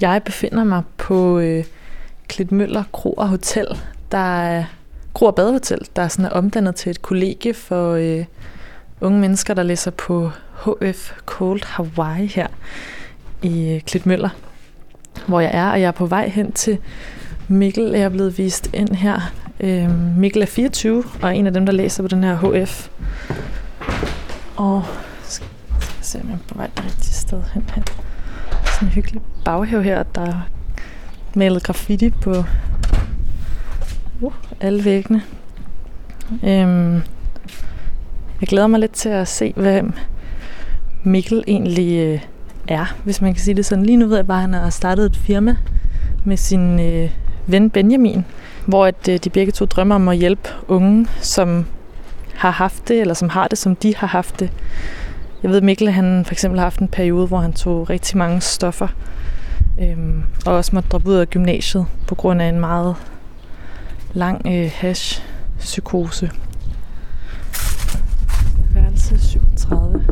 Jeg befinder mig på øh, Klitmøller Kro og Hotel, der er Kro og Badehotel, der er sådan er omdannet til et kollegie for øh, unge mennesker, der læser på HF Cold Hawaii her i øh, Klitmøller, hvor jeg er, og jeg er på vej hen til Mikkel. Jeg er blevet vist ind her. Øh, Mikkel er 24, og er en af dem, der læser på den her HF. Og skal jeg se, om jeg er på vej det rigtige sted hen her. Sådan en hyggelig baghave her, der er malet graffiti på uh, alle væggene. Øhm, jeg glæder mig lidt til at se, hvem Mikkel egentlig øh, er, hvis man kan sige det sådan. Lige nu ved jeg bare, at han har startet et firma med sin øh, ven Benjamin, hvor at, øh, de begge to drømmer om at hjælpe unge, som har haft det, eller som har det, som de har haft det. Jeg ved, Mikkel han for eksempel har haft en periode, hvor han tog rigtig mange stoffer, øhm, og også måtte droppe ud af gymnasiet på grund af en meget lang øh, hash-psykose. Værelse 37.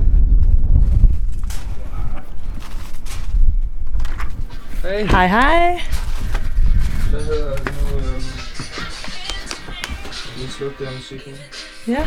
Hey, Hej hej. hvad hedder nu? Øhm... Lige slukke det her musik. Ja.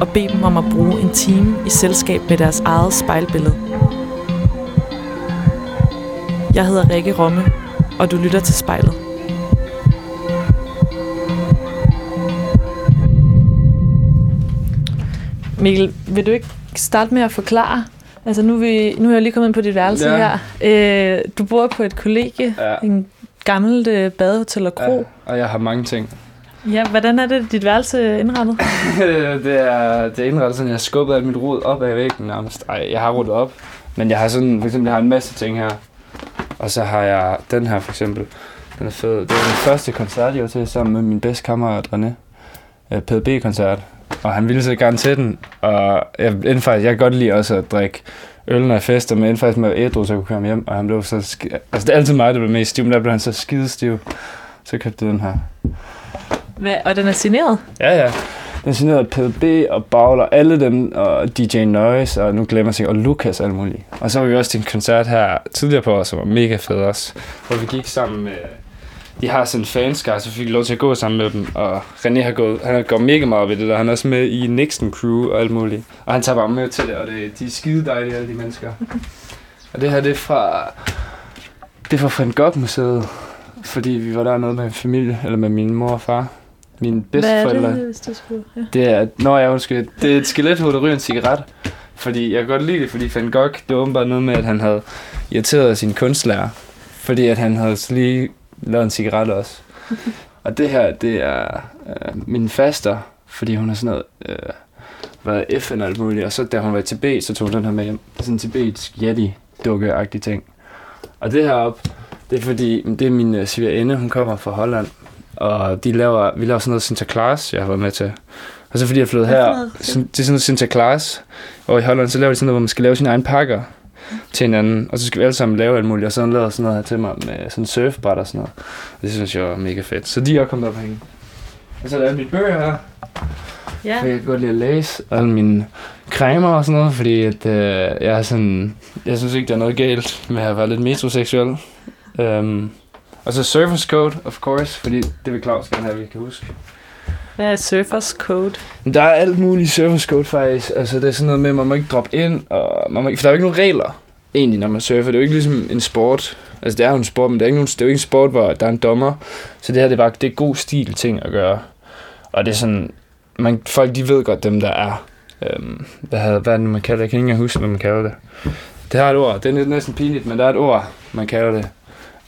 og bede dem om at bruge en time i selskab med deres eget spejlbillede. Jeg hedder Rikke Romme, og du lytter til spejlet. Mikkel, vil du ikke starte med at forklare? Altså nu er, vi, nu er jeg lige kommet ind på dit værelse Ja. her. Øh, du bor på et kollegie, Ja. en gammelt øh, badehotel og kro. Ja, og jeg har mange ting. Ja, hvordan er det, dit værelse indrettet? det er, det er indrettet sådan, jeg har skubbet alt mit rod op ad væggen nærmest. Ej, jeg har ryddet op. Men jeg har sådan, for eksempel, jeg har en masse ting her. Og så har jeg den her for eksempel. Den er fed. Det var den første koncert, jeg var til sammen med min bedste kammerat René. Øh, PDB-koncert. Og han ville så gerne til den. Og jeg, inden faktisk, jeg kan godt lide også at drikke øl, når jeg fester, men endte faktisk med ædru, så jeg kunne køre hjem. Og han blev så sk- Altså, det er altid mig, der blev mest stiv, men der blev han så skidestiv. Så købte jeg den her. Hvad, og den er signeret? Ja, ja. Den er signeret af PDB og Bagler, alle dem, og DJ Noise, og nu glemmer jeg sig, og Lukas og alt muligt. Og så var vi også til en koncert her tidligere på os, som var mega fed også, hvor vi gik sammen med, de har sådan en fanskar, så fik vi lov til at gå sammen med dem, og René har gået, han har gået mega meget i det der, han er også med i Nixon Crew og alt muligt. Og han tager bare med til det, og det, de er skide dejlige, alle de mennesker. Og det her, det er fra, det er fra Van Gogh Museet, fordi vi var dernede med en familie, eller med min mor og far. Mine bedsteforældre. Hvad er det, hvis du skulle... Ja. Det er, når jeg undskyld, det er et skelethoved, der ryger en cigaret. Fordi jeg kan godt lide det, fordi Van Gogh, det var åbenbart noget med, at han havde irriteret sin kunstlærer. Fordi at han havde lige lavet en cigaret også. og det her, det er øh, min faster, fordi hun har sådan noget, øh, været FN og alt muligt. Og så da hun var i Tibet, så tog hun den her med hjem. Det er sådan en tibetsk yeti dukke ting. Og det her op, det er fordi, det er min uh, svigerinde, hun kommer fra Holland. Og de laver, vi laver sådan noget Sinterklaas, jeg har været med til. Og så fordi jeg for her, det er sådan noget Sinterklaas. Og i Holland, så laver de sådan noget, hvor man skal lave sine egne pakker til hinanden. Og så skal vi alle sammen lave alt muligt. Og så han lavet sådan noget her til mig med sådan surfbræt og sådan noget. Og det synes jeg var mega fedt. Så de er kommet op og hænge. Og så er der alle mine bøger her. ja. Jeg kan godt lide at læse alle mine cremer og sådan noget, fordi at, øh, jeg er sådan, jeg synes ikke, der er noget galt med at være lidt metroseksuel. Um, og så Surfers Code, of course, fordi det vil Claus gerne have, vi kan huske. Hvad er Surfers Code? Der er alt muligt Surfers Code faktisk. Altså det er sådan noget med, at man må ikke droppe ind, og man må, ikke- for der er jo ikke nogen regler egentlig, når man surfer. Det er jo ikke ligesom en sport. Altså det er jo en sport, men det er, ikke nogen, det er jo ikke en sport, hvor der er en dommer. Så det her, det er bare det er god stil ting at gøre. Og det er sådan, man, folk de ved godt, dem der er. Øhm, hvad, havde, hvad er det, man kalder det? Jeg kan ikke engang huske, hvad man kalder det. Det har et ord. Det er næsten pinligt, men der er et ord, man kalder det,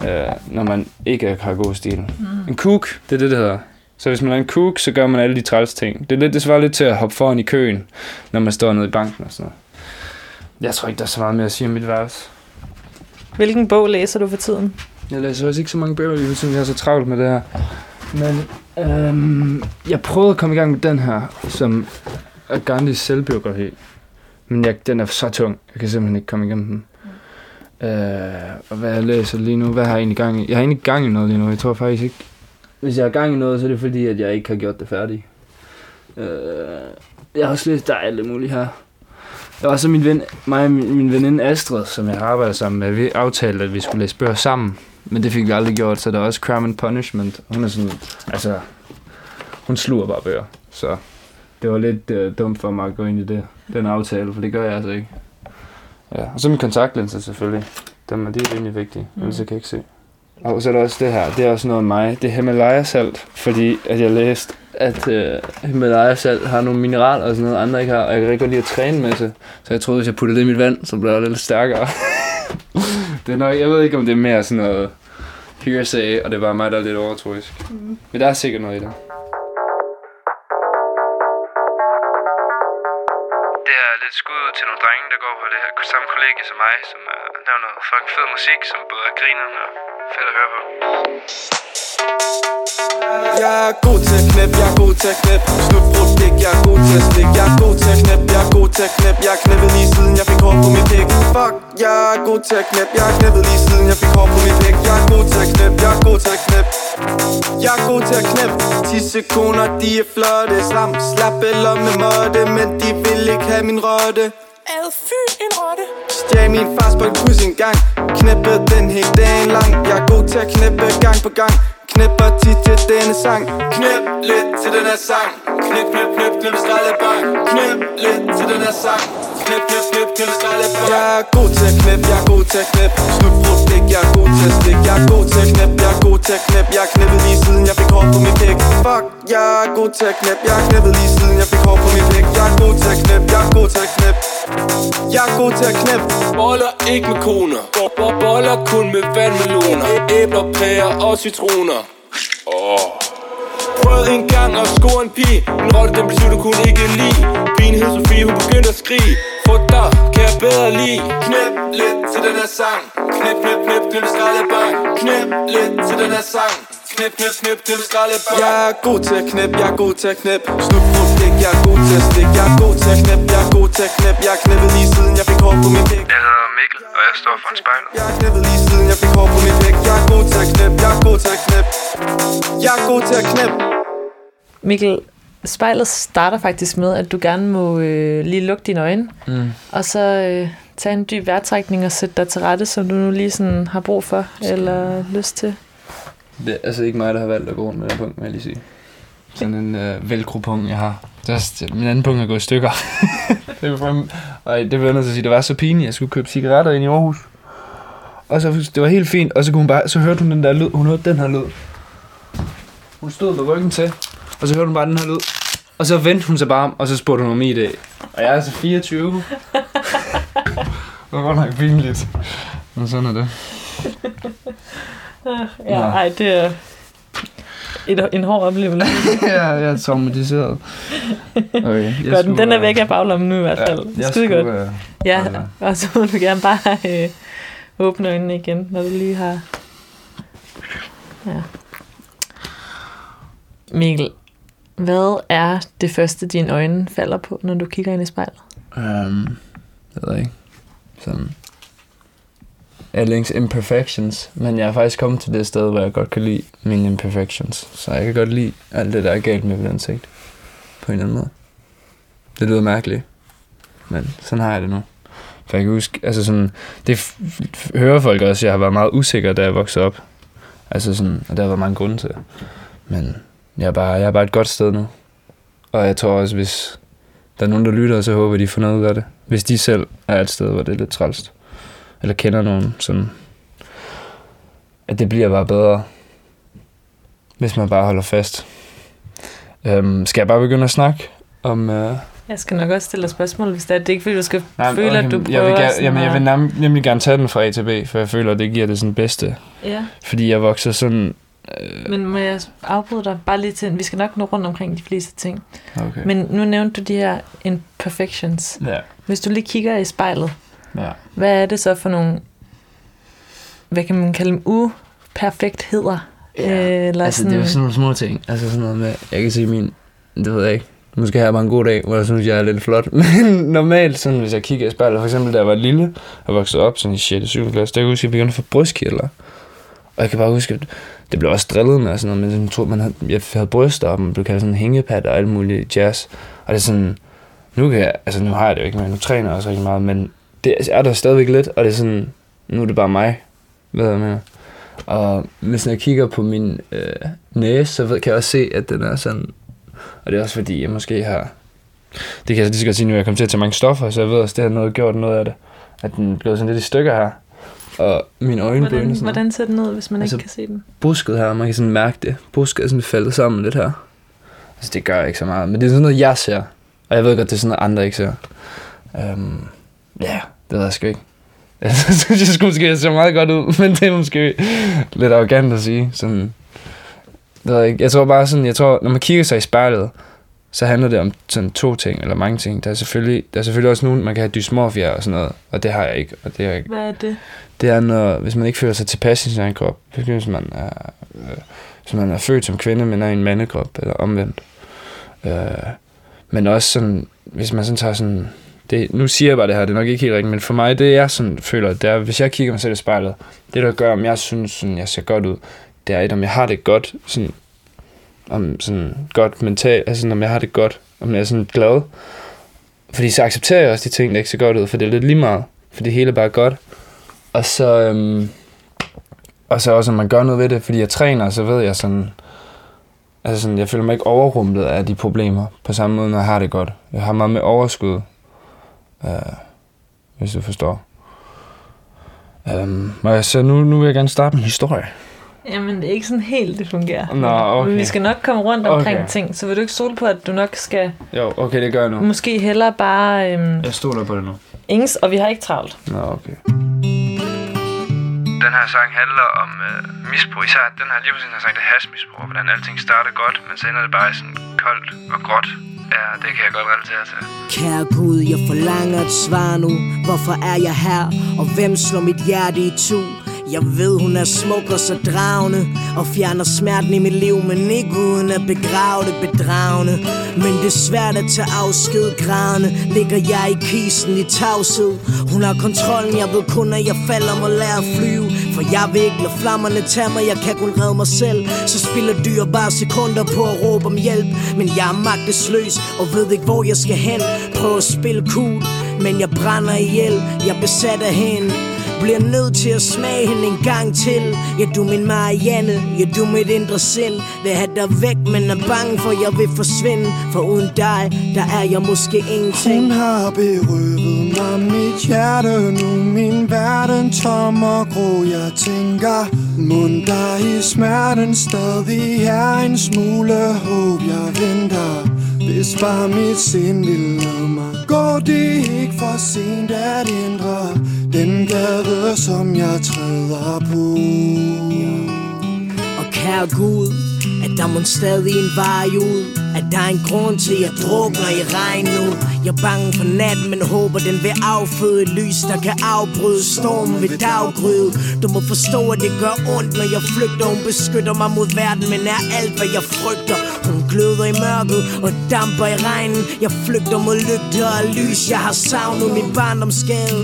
øh, når man ikke har god stil. Mm. En kook, det er det, det hedder. Så hvis man er en kook, så gør man alle de træls ting. Det, er lidt, det svarer lidt til at hoppe foran i køen, når man står nede i banken og sådan noget. Jeg tror ikke, der er så meget mere at sige om mit værelse. Hvilken bog læser du for tiden? Jeg læser også ikke så mange bøger lige nu, jeg er så travlt med det her. Men øhm, jeg prøvede at komme i gang med den her, som er Gandhis selvbiografi. Men jeg, den er så tung, jeg kan simpelthen ikke komme igennem den. Øh, og hvad jeg læser lige nu, hvad har jeg egentlig gang i? Jeg har egentlig gang i noget lige nu, jeg tror faktisk ikke. Hvis jeg har gang i noget, så er det fordi, at jeg ikke har gjort det færdigt. Øh, jeg har også læst, der er alt muligt her. Der var så min ven, mig og min, min veninde Astrid, som jeg arbejder sammen med, vi aftalte, at vi skulle læse bøger sammen. Men det fik vi aldrig gjort, så der er også Crime and Punishment. Hun er sådan, altså, hun sluger bare bøger. Så det var lidt øh, dumt for mig at gå ind i det, den aftale, for det gør jeg altså ikke. Ja, og så min kontaktlinser selvfølgelig. Dem er, de er rimelig vigtige, mm. ellers kan jeg ikke se. Og så er der også det her, det er også noget af mig. Det er Himalaya-salt, fordi at jeg læste, at uh, Himalaya-salt har nogle mineraler og sådan noget, andre ikke har. Og jeg kan rigtig godt lide at træne med det. Så jeg troede, hvis jeg puttede det i mit vand, så blev det lidt stærkere. det er nok, jeg ved ikke, om det er mere sådan noget hearsay, og det er bare mig, der er lidt overtroisk. Mm. Men der er sikkert noget i. Det her som mig, som uh, laver noget fucking fed musik, som både er grinende og fedt at høre på. Jeg er god til at knæppe, jeg er god til at knæppe. Slut brugt pik, jeg er god til at stikke Jeg er god til at knæppe, jeg er god til at knæppe. Jeg er lige siden jeg fik hår på mit pik Fuck, jeg er god til at knæppe. Jeg er lige siden jeg fik hår på mit pik Jeg er god til at knæppe, jeg er god til at knæppe. Jeg er god til at knæppe. 10 sekunder, de er flotte. Slam, slap eller med måtte Men de vil ikke have min rotte. Ad fy en rotte. Stjæl min fars på et en gang. Knæppe den hele dagen lang. Jeg er god til at knæppe gang på gang. Knæpper tit til denne sang. Knæp lidt til den her sang. Knæp, knæp, knæp, knæp, skraldebang. Knæp lidt til den her sang. Knæp, knæp, knæp, knæp, skraldebang. Jeg er god til at knæppe, jeg er god til at knæppe Slut brug, stik, jeg er god til at stik. Jeg er god til at knæppe, jeg er god til at knæppe Jeg har knippet lige siden jeg fik hår på min pik. Fuck, jeg er god til at knæppe Jeg har knippet lige siden jeg hår på mit blik Jeg er god til at knæppe, jeg er god til at knæppe Jeg er god til at knæppe Boller ikke med koner Boller kun med vandmeloner Æbler, pærer og citroner Prøvede en gang at score en pige En rotte den blev du kunne ikke lide Pigen hed Sofie, hun begyndte at skrige For dig kan jeg bedre lide Knæp lidt til den her sang Knæp, knæp, knæp, knæp, skraldebang Knæp lidt til den her sang Knæp, knæp, knæp, knæp, skraldebang Jeg er god til at knæppe, jeg er god til at knæppe Slut på stik, jeg er god til at stikke Jeg er god til at knæppe, jeg er god til at knæppe Jeg knippet lige siden jeg fik hår på min pik. Jeg hedder Mikkel, og jeg står foran spejlet. Jeg er knippet lige siden jeg fik hår på min pik. Jeg er god til at knæppe, jeg er god til at knæppe Jeg er god til at knæppe Mikkel, spejlet starter faktisk med, at du gerne må øh, lige lukke dine øjne, Mm. og så øh, tage en dyb vejrtrækning og sætte dig til rette, som du nu lige sådan har brug for, eller lyst til. Det er altså ikke mig, der har valgt at gå rundt med den punkt, vil jeg lige sige. Sådan en øh, velcro-punkt, jeg har. Det er, min anden punkt er gået i stykker. det, var frem, og det vil jeg nødt til at sige, det var så pinligt, jeg skulle købe cigaretter ind i Aarhus. Og så, det var helt fint, og så, kunne hun bare, så hørte hun den der lyd, hun hørte den her lyd. Hun stod med ryggen til, og så hørte hun bare den her lyd. Og så vendte hun sig bare om, og så spurgte hun om ID. Og jeg er altså 24. det var godt nok pinligt. Men sådan er det. Ja, Nå. ej, det er et, en hård oplevelse. ja, jeg er traumatiseret. Okay, jeg den, skulle, den er væk af baglommen nu i hvert fald. jeg Skide skulle, godt. øh, Ja, og så må du gerne bare øh, åbne øjnene igen, når du lige har... Ja. Mikkel, hvad er det første, dine øjne falder på, når du kigger ind i spejlet? Um, jeg ved ikke. Sådan. Allings imperfections. Men jeg er faktisk kommet til det sted, hvor jeg godt kan lide mine imperfections. Så jeg kan godt lide alt det, der er galt med mit ansigt. På en eller anden måde. Det lyder mærkeligt. Men sådan har jeg det nu. For jeg kan huske, altså sådan, det hører folk også, jeg har været meget usikker, da jeg voksede op. Altså sådan, og der har været mange grunde til. Men jeg er, bare, jeg er bare et godt sted nu. Og jeg tror også, hvis der er nogen, der lytter, så håber de får noget ud af det. Hvis de selv er et sted, hvor det er lidt trælst. Eller kender nogen, sådan... At det bliver bare bedre, hvis man bare holder fast. Øhm, skal jeg bare begynde at snakke om... Øh... Jeg skal nok også stille dig spørgsmål, hvis det er. Det er ikke, fordi du skal føle, at du prøver jeg vil, gerne, jamen, jeg vil nem- nemlig gerne tage den fra A til B, for jeg føler, at det giver det sådan bedste. Ja. Fordi jeg vokser sådan... Men må jeg afbryde dig bare lige til, vi skal nok nå rundt omkring de fleste ting. Okay. Men nu nævnte du de her imperfections. Ja, Hvis du lige kigger i spejlet, ja. hvad er det så for nogle, hvad kan man kalde dem, uperfektheder? Ja, Eller altså, det er jo sådan nogle små ting. Altså sådan noget med, jeg kan se min, det ved jeg ikke, måske har jeg bare en god dag, hvor jeg synes, jeg er lidt flot. Men normalt, sådan, hvis jeg kigger i spejlet, for eksempel da jeg var lille og voksede op sådan i 6. og 7. klasse, der kan jeg huske, at jeg begyndte at få brystkirtler. Og jeg kan bare huske, at det blev også drillet med og sådan noget, men jeg tror, man havde, jeg havde bryster, og man blev kaldt sådan hængepat og alt muligt jazz. Og det er sådan, nu kan jeg, altså nu har jeg det jo ikke mere, nu træner jeg også rigtig meget, men det er der stadigvæk lidt, og det er sådan, nu er det bare mig, hvad jeg mener. Og hvis jeg kigger på min øh, næse, så ved, kan jeg også se, at den er sådan... Og det er også fordi, jeg måske har... Det kan jeg lige så godt sige nu, jeg kom til at tage mange stoffer, så jeg ved også, det har noget, gjort noget af det. At den blev sådan lidt i stykker her. Og mine øjenbryn er hvordan, sådan hvordan ser den ud, hvis man Altså, ikke kan se den? busket her, man kan sådan mærke det. Busket er sådan faldet sammen lidt her. Altså det gør ikke så meget, men det er sådan noget, jeg ser. Og jeg ved godt, det er sådan noget, andre ikke ser. Um, ja, det ved jeg sgu ikke. Jeg synes, jeg skulle måske jeg ser meget godt ud, men det er måske lidt arrogant at sige. Sådan, det ved jeg ikke. Jeg tror bare sådan, jeg tror, når man kigger sig i spejlet, så handler det om sådan to ting, eller mange ting. Der er selvfølgelig, der er selvfølgelig også nogen, man kan have dysmorfia og sådan noget, og det har jeg ikke. Og det er, Hvad er det? det er, når, hvis man ikke føler sig tilpas i sin egen krop. Hvis man er, øh, hvis man er født som kvinde, men er i en mandekrop, eller omvendt. Øh, men også sådan, hvis man sådan tager sådan... Det, nu siger jeg bare det her, det er nok ikke helt rigtigt, men for mig, det jeg sådan føler, det er, hvis jeg kigger mig selv i spejlet, det der gør, om jeg synes, sådan, jeg ser godt ud, det er et, om jeg har det godt, sådan, om sådan godt mentalt, altså om jeg har det godt, om jeg er sådan glad. Fordi så accepterer jeg også de ting, der ikke ser godt ud, for det er lidt lige meget, for det hele er bare godt. Og så, øhm, og så også, at man gør noget ved det, fordi jeg træner, så ved jeg sådan, altså sådan, jeg føler mig ikke overrumplet af de problemer, på samme måde, når jeg har det godt. Jeg har meget med overskud, øh, hvis du forstår. Og så nu, nu vil jeg gerne starte med historie. Jamen, det er ikke sådan helt, det fungerer. Nå, okay. Men vi skal nok komme rundt omkring Okay. ting, så vil du ikke stole på, at du nok skal Jo, okay, det gør jeg nu. måske hellere bare... Øhm, Jeg stoler på det nu. ings, og vi har ikke travlt. Nå, okay. Den her sang handler om øh, misbrug, især den her lige præcis den her sang, det er hashmisbrug, og hvordan alting starter godt, men så ender det bare i sådan koldt og gråt. Ja, det kan jeg godt relatere til. Kære Gud, jeg forlanger et svar nu Hvorfor er jeg her, og hvem slår mit hjerte i tu? Jeg ved, hun er smuk og så dragende Og fjerner smerten i mit liv Men ikke uden at begrave det bedragende. Men det er svært at tage afsked grædende. Ligger jeg i kisten i tavshed? Hun har kontrollen, jeg ved kun at jeg falder må lære at flyve. For jeg vil ikke lade flammerne tage mig Jeg kan kun redde mig selv. Så spiller dyr bare sekunder på at råbe om hjælp. Men jeg er magtesløs og ved ikke hvor jeg skal hen. Prøv at spille cool Men jeg brænder ihjel. Jeg er besat af hende bliver nødt til at smage hende en gang til. Ja, du min Marianne, ja, du mit indre sind. Vil have dig væk, men er bange for, jeg vil forsvinde For uden dig, der er jeg måske ingenting. Hun har berøvet mig mit hjerte Nu. Min verden tom og grå. Jeg tænker Mund der i smerten stadig er en smule håb? Jeg venter hvis bare mit sind vil lade mig. Gå Det er ikke for sent at ændre Den gade som jeg træder på? Og kære Gud, at der må stadig en vej ud? At der er en grund til, at jeg drukner i regn nu er bange for natten, men håber den vil afføde lys Der kan afbryde stormen ved daggry Du må forstå, at det gør ondt, når jeg flygter. Hun beskytter mig mod verden, men er alt, hvad jeg frygter. Hun gløder i mørket og damper i regnen. Jeg flygter mod lygter og lys. Jeg har savnet min barndomsskade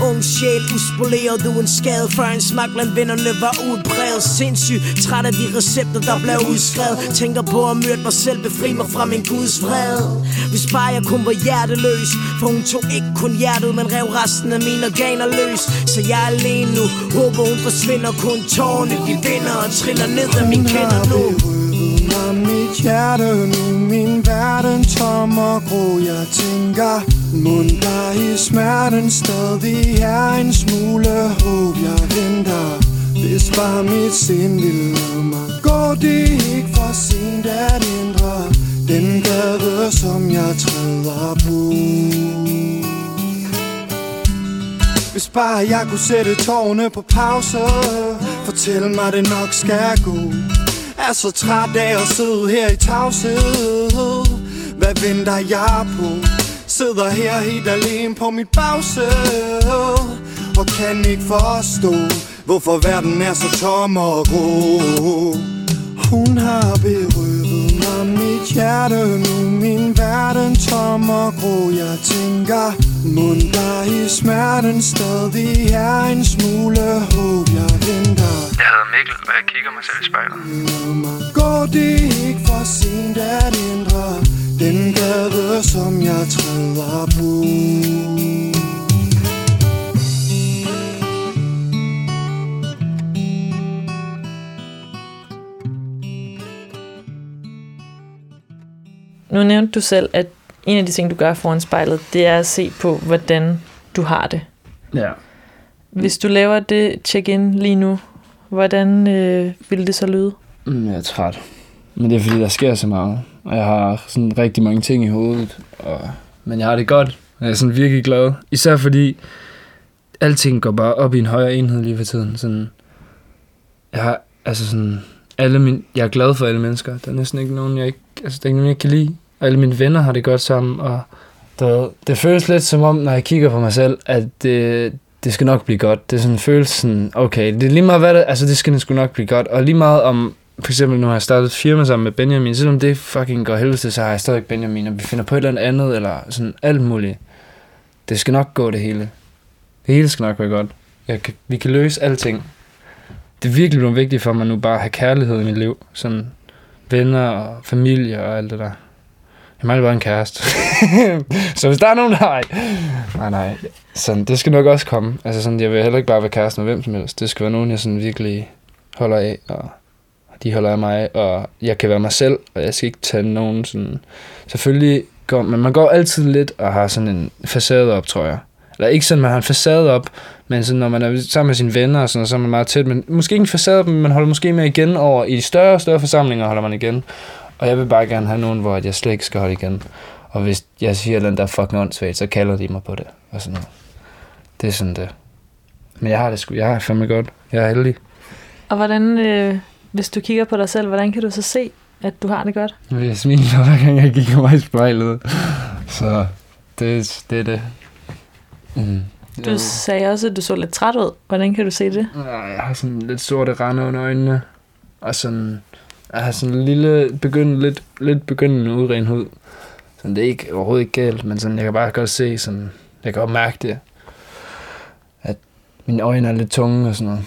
Ung sjæl, uspoleret uden skade. Før en smag blandt vennerne var udbredt Sindssyg, træt af de recepter, der blev udskrevet. Tænker på at myrde mig selv, befri mig fra min Guds vrede Hvis bare jeg kun var hjerteløs For hun tog ikke kun hjertet, men rev resten af mine organer løs. Så jeg er alene nu, håber hun forsvinder Kun tårne, de vinder og triller ned af min kinder nu. Mit hjerte Nu min verden tom og grå. Jeg tænker Mund der i smerten stadig er en smule håb Jeg venter Hvis bare mit sind vil lade mig. Går Det ikke for sent at ændre Den gade som jeg træder på? Hvis bare jeg kunne sætte tårne på pause Fortæl mig, det nok skal gå. Er så træt af at sidde her i tavshed. Hvad venter jeg på? Sidder her helt alene på mit bagsæde Og kan ikke forstå Hvorfor verden er så tom og grå. Hun har berøvet mig mit hjerte Nu min verden tom og grå. Jeg tænker Mund der i smerten stadig er en smule håb Jeg venter Jeg hedder Mikkel, og jeg kigger mig selv i spejlet. Gå, det ikke for sent at ændre Den gade, som jeg træder på Nu nævnte du selv, at en af de ting, du gør foran spejlet, det er at se på, hvordan du har det. Ja. Hvis du laver det check-in lige nu, hvordan øh, vil det så lyde? Mm, jeg er træt. Men det er fordi, der sker så meget. Og jeg har sådan rigtig mange ting i hovedet. Og... Men jeg har det godt. Og jeg er sådan virkelig glad. Især fordi, alting går bare op i en højere enhed lige for tiden. Sådan, jeg har, altså sådan, alle mine, jeg er glad for alle mennesker. Der er næsten ikke nogen, jeg ikke, altså, der er ikke nogen, jeg kan lide. Og alle mine venner har det godt sammen. Og der, det føles lidt som om, når jeg kigger på mig selv, at det, det skal nok blive godt. Det er sådan følelsen, sådan, okay, det er lige meget hvad det, altså det skal sgu nok blive godt. Og lige meget om, for eksempel nu har jeg startet et firma sammen med Benjamin, selvom det fucking går helvede til, så har jeg stadig Benjamin, og vi finder på et eller andet, eller sådan alt muligt. Det skal nok gå det hele. Det hele skal nok være godt. Jeg kan, vi kan løse alting. Det er virkelig blevet vigtigt for mig nu bare at have kærlighed i mit liv. Sådan venner og familie og alt det der. Jeg mangler bare en kæreste. så hvis der er nogen, der nej. Nej, nej. Sådan, det skal nok også komme. Altså sådan, jeg vil heller ikke bare være kæreste med hvem som helst. Det skal være nogen, jeg sådan virkelig holder af, og de holder af mig, og jeg kan være mig selv, og jeg skal ikke tage nogen sådan... Selvfølgelig går, men man går altid lidt og har sådan en facade op, tror jeg. Eller ikke sådan, man har en facade op, men sådan, når man er sammen med sine venner og sådan, så er man meget tæt. Men måske ikke en facade op, men man holder måske med igen over. I de større og større forsamlinger holder man igen. Og jeg vil bare gerne have nogen, hvor jeg slet ikke skal holde igen. Og hvis jeg siger, at den der er fucking åndssvagt, så kalder de mig på det. Og sådan noget. Det er sådan det. Men jeg har det sgu, jeg har det fandme godt. Jeg er heldig. Og hvordan, øh, hvis du kigger på dig selv, hvordan kan du så se, at du har det godt? Jeg smile, hver gang jeg kigger mig i spejlet. Så det, det er det. Mm. Du sagde også, at du så lidt træt ud. Hvordan kan du se det? Ja, jeg har sådan lidt sorte rande under øjnene. Og sådan... Jeg har sådan en lille, begynd, lidt, lidt begyndende udren hud. Sådan, det er ikke, overhovedet ikke galt, men sådan, jeg kan bare godt se, sådan, jeg kan godt mærke det. At mine øjne er lidt tunge og sådan noget.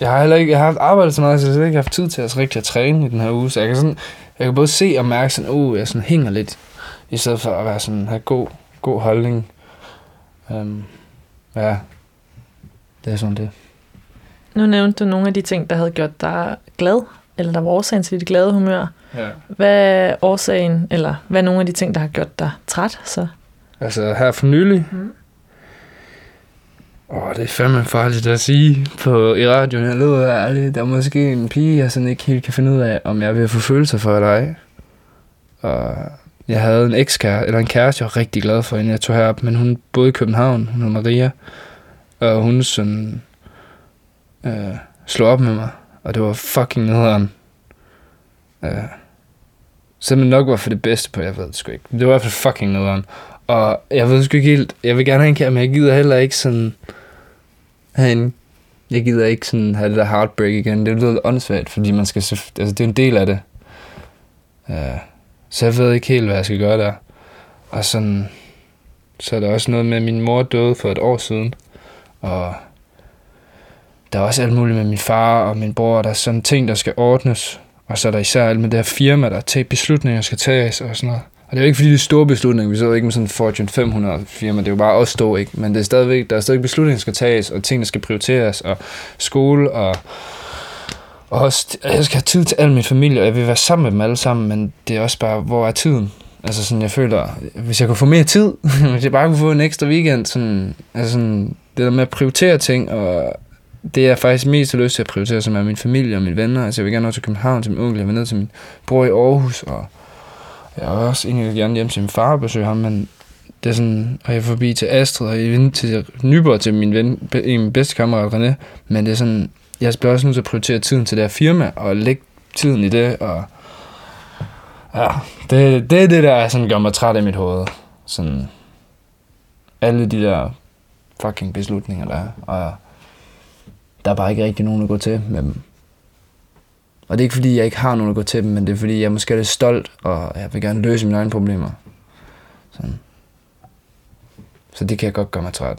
Jeg har heller ikke, jeg har arbejdet så meget, så jeg har ikke haft tid til at, rigtig at træne i den her uge, så jeg kan sådan, jeg kan både se og mærke sådan, uh, jeg sådan hænger lidt, i stedet for at være sådan, have god, god holdning. Um, ja, det er sådan det. Nu nævnte du nogle af de ting, der havde gjort dig glad, eller der var årsagen til dit glade humør. Ja. Hvad er årsagen, eller hvad er nogle af de ting, der har gjort dig træt så? Altså her for nylig. Mm. Åh, det er fandme farligt at sige på, i radioen. Jeg lyder ærligt. Der er måske en pige, jeg sådan ikke helt kan finde ud af, om jeg vil få følelser for eller ej. Og jeg havde en ekskæreste, eller en kæreste, jeg var rigtig glad for, inden jeg tog herop. Men hun boede i København. Hun hedder Maria. Og hun sådan øh, slog op med mig. Og det var fucking nederen. Øh, simpelthen nok var for det bedste på, jeg ved det sgu ikke. Det var i hvert fald fucking nederen. Og jeg ved sgu ikke helt, jeg vil gerne have en kære, men jeg gider heller ikke sådan herinde. jeg gider ikke sådan have det der heartbreak igen. Det lyder lidt åndssvagt, fordi man skal, altså det er en del af det. Uh, så jeg ved ikke helt, hvad jeg skal gøre der. Og sådan, så er der også noget med, at min mor døde for et år siden. Og der er også alt muligt med min far og min bror, der er sådan ting, der skal ordnes. Og så er der især alt med det her firma, der tager beslutninger, skal tages og sådan noget. Og det er jo ikke fordi, det er store beslutninger. Vi sidder jo ikke med sådan en Fortune 500 firma. Det er jo bare os to, ikke? Men det er stadigvæk, der er stadig beslutninger, der skal tages, og ting, der skal prioriteres, og skole, og, og også, jeg skal have tid til al min familie, og jeg vil være sammen med dem alle sammen, men det er også bare, hvor er tiden? Altså sådan, jeg føler, hvis jeg kunne få mere tid, hvis jeg bare kunne få en ekstra weekend, sådan, altså sådan, det der med at prioritere ting, og det jeg faktisk mest har lyst til at prioritere, som er min familie og mine venner. Altså jeg vil gerne nå til København til min onkel, jeg vil ned til min bror i Aarhus, og jeg vil også egentlig gerne hjem til min far og besøge ham, men det er sådan, og jeg er forbi til Astrid, og jeg er til Nyborg til min ven, en min bedste kammerat René, men det er sådan, jeg bliver også nødt til at prioritere tiden til det her firma, og lægge tiden i det, og ja, det, det er det, der sådan gør mig træt i mit hoved. Sådan, alle de der fucking beslutninger, der er, og der er bare ikke rigtig nogen at gå til med dem. Og det er ikke fordi, jeg ikke har nogen at gå til dem, men det er fordi, jeg måske er lidt stolt, og jeg vil gerne løse mine egne problemer. Sådan. Så det kan jeg godt gøre mig træt.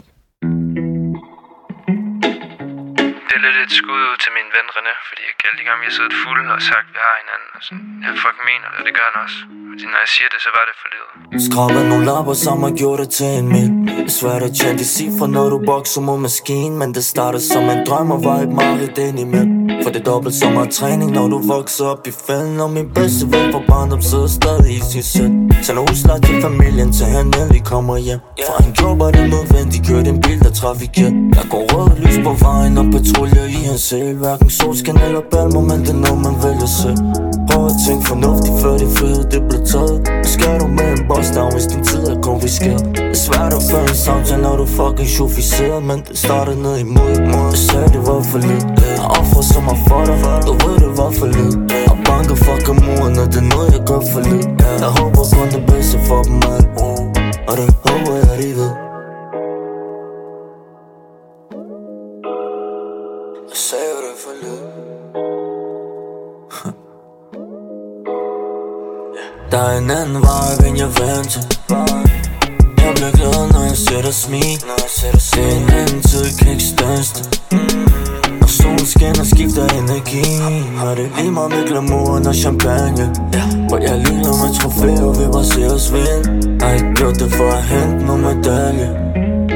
Det er lidt et skud ud til min ven René, fordi jeg alle de gange, vi har siddet fulde og sagt, at vi har hinanden. Og sådan, jeg fucking mener det, og det gør han også. Fordi når jeg siger det, så var det for livet. Skrabet nogle lapper, som har gjort det til en er svært at tjene de cifre, når du bokser mod maskinen Men det startede som en drøm og var et mareridt ind i midt For det dobbelt så meget træning, når du vokser op i fælden Og min bedste ven fra barndom sidder stadig i sin sæt. Sender udslag til familien, til han endelig kommer hjem. For han gjorde bare det nødvendigt, kørte en bil, der trafikeret Der går rød lys på vejen og patruljer i hans sæl Hverken solskin eller balmer, men det er noget man vælger selv Prøv at tænke fornuftigt, før det frihed det blev taget. Hvad skal du med en boss down, hvis din tid er konfiskeret? Det er svært at føre en samtale, når du fucking chauffiseret Men det starter ned imod Jeg sagde det var for lidt. Jeg offrer så meget for dig, du ved det var for lidt. Og banker fucking muren, og det er noget jeg gør for lidt. Jeg håber kun det bedste for dem alle. Og det håber jeg de ved Der er en anden vej, end jeg vant Jeg bliver glad, når jeg ser dig smil. Det er en anden tid, kan ikke største. Det Når solen skinner, skifter energi. Har det lige meget med glamouren og champagne. Hvor jeg ligner med trofæer, vi bare ser os vinde har ikke gjort det for at hente nogle medalje.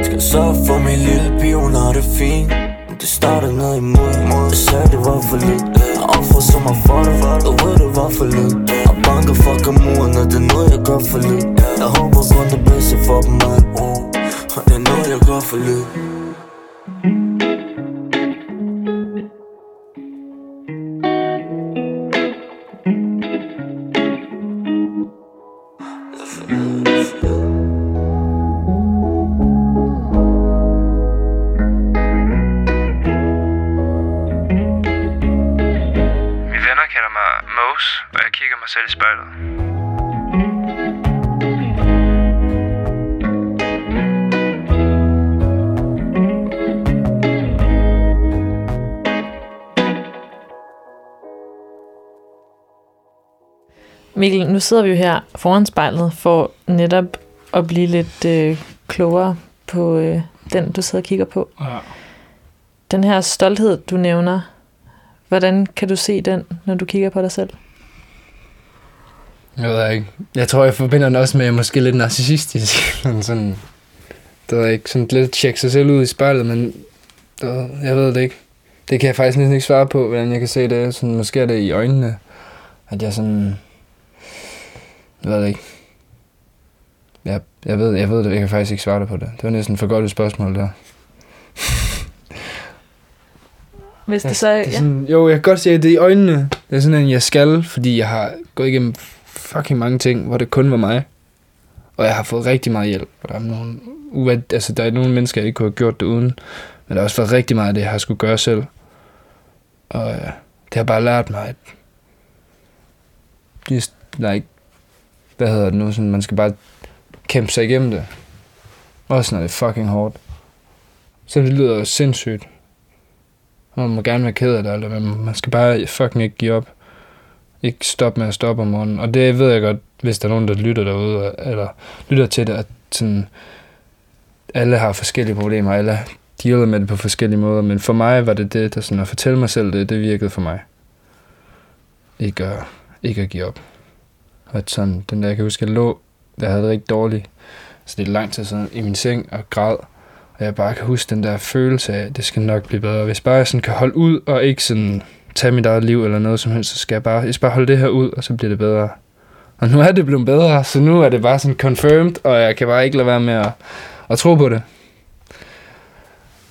Skal så for min lille pige, hun har det fint. Det starter ned imod Jeg sagde det var for lidt. Jeg offrer så meget for det. Du ved det var for lidt. Jeg banker fucking muren, og det er noget jeg gør for lidt. Jeg håber kun det bedste for dem alle. Og det er noget jeg gør for lidt. Kalder mig Mose, og jeg kigger mig selv i spejlet. Mikkel, nu sidder vi jo her foran spejlet for netop at blive lidt øh, klogere på øh, den, du sidder og kigger på. Ja. Den her stolthed, du nævner, hvordan kan du se den, når du kigger på dig selv? Jeg ved ikke. Jeg tror, jeg forbinder den også med, at jeg måske lidt narcissistisk. sådan, sådan, det ved jeg ikke, sådan lidt tjekke sig selv ud i spejlet, men det jeg ved det ikke. Det kan jeg faktisk næsten ikke svare på, hvordan jeg kan se det. Sådan, måske er det i øjnene, at jeg sådan... Jeg ved det ikke. Jeg, jeg, ved, jeg ved det, jeg kan faktisk ikke svare dig på det. Det var næsten for godt et spørgsmål der. Hvis det så Det er sådan, jo, jeg kan godt se, at det er i øjnene. Det er sådan en, jeg skal, fordi jeg har gået igennem fucking mange ting, hvor det kun var mig. Og jeg har fået rigtig meget hjælp. Og der er nogle, uad, altså, der er nogle mennesker, jeg ikke kunne have gjort det uden. Men der har også været rigtig meget af det, jeg har skulle gøre selv. Og ja, det har bare lært mig, at just, like, hvad hedder det nu, sådan, man skal bare kæmpe sig igennem det. Også når det er fucking hårdt. Så det lyder sindssygt. Man må gerne være ked af det, eller men man skal bare fucking ikke give op. Ikke stoppe med at stoppe om morgenen. Og det ved jeg godt, hvis der er nogen, der lytter derude, eller lytter til det, at sådan, alle har forskellige problemer, alle dealer med det på forskellige måder, men for mig var det det, der sådan at fortælle mig selv det, det virkede for mig. Ikke at, ikke at give op. Og at sådan, den der, jeg kan huske, jeg lå, jeg havde det rigtig dårligt, så det er lang tid siden, i min seng og græd, og jeg bare kan huske den der følelse af, at det skal nok blive bedre. Hvis bare jeg sådan kan holde ud, og ikke sådan tage mit eget liv eller noget som helst, så skal jeg bare, jeg skal bare holde det her ud, og så bliver det bedre. Og nu er det blevet bedre, så nu er det bare sådan confirmed, og jeg kan bare ikke lade være med at, at tro på det.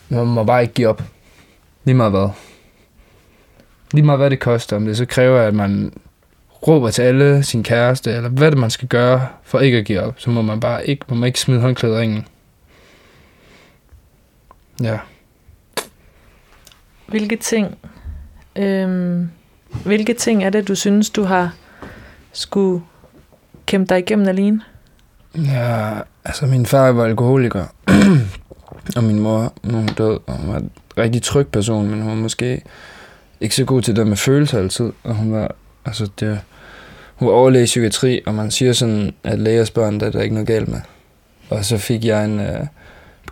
Man må bare ikke give op. Lige meget hvad. Lige meget hvad det koster, om det så kræver, at man råber til alle sin kæreste, eller hvad det man skal gøre for ikke at give op, så må man bare ikke, må man ikke smide håndklædet i ringen. Ja. hvilke ting, øhm, hvilke ting er det, du synes, du har skulle kæmpe dig igennem alene? Ja, altså min far var alkoholiker, og min mor, hun død, og hun var en rigtig tryg person, men hun var måske ikke så god til det med følelser altid, og hun var, altså det, hun var overlæge i psykiatri, og man siger sådan, at lægers børn, der er der ikke noget galt med. Og så fik jeg en, øh,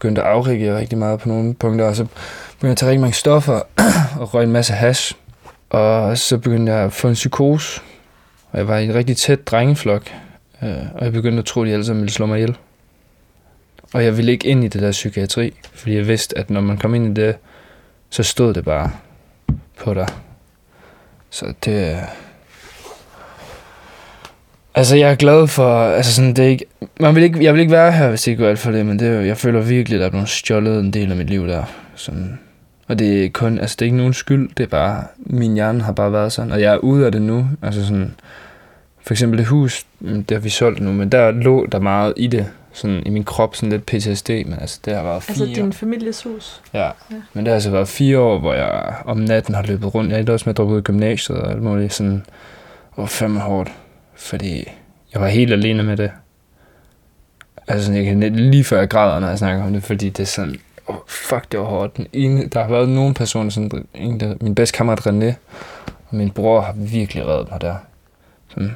begyndte at afreagere rigtig meget på nogle punkter, og så begyndte jeg at tage rigtig mange stoffer, og røg en masse hash. Og så begyndte jeg at få en psykose, og jeg var i en rigtig tæt drengeflok, øh, og jeg begyndte at tro, at de alle sammen ville slå mig ihjel. Og jeg ville ikke ind i det der psykiatri, fordi jeg vidste, at når man kom ind i det, så stod det bare på dig. Så det... Altså, jeg er glad for... Altså, sådan, det er ikke, man vil ikke, jeg vil ikke være her, hvis det ikke går alt for det, men det, er jeg føler virkelig, at der er blevet stjålet en del af mit liv der. Sådan, og det er kun... Altså, det er ikke nogen skyld. Det er bare... Min hjerne har bare været sådan. Og jeg er ude af det nu. Altså sådan... For eksempel det hus, mm, det har vi solgt nu, men der lå der meget i det. Sådan i min krop, sådan lidt PTSD, men altså, det har været fire Altså din families hus? Ja. Men det har altså været fire år, hvor jeg om natten har løbet rundt. Jeg er også med at droppe ud i gymnasiet og alt muligt. Sådan, og fandme hårdt. Fordi jeg var helt alene med det. Altså sådan, jeg kan lige før jeg græder, når jeg snakker om det, fordi det er sådan, oh, fuck, det var hårdt. Den ene, der har været nogle personer, sådan, en, der, min bedste kammerat René, og min bror har virkelig reddet mig der. Sådan.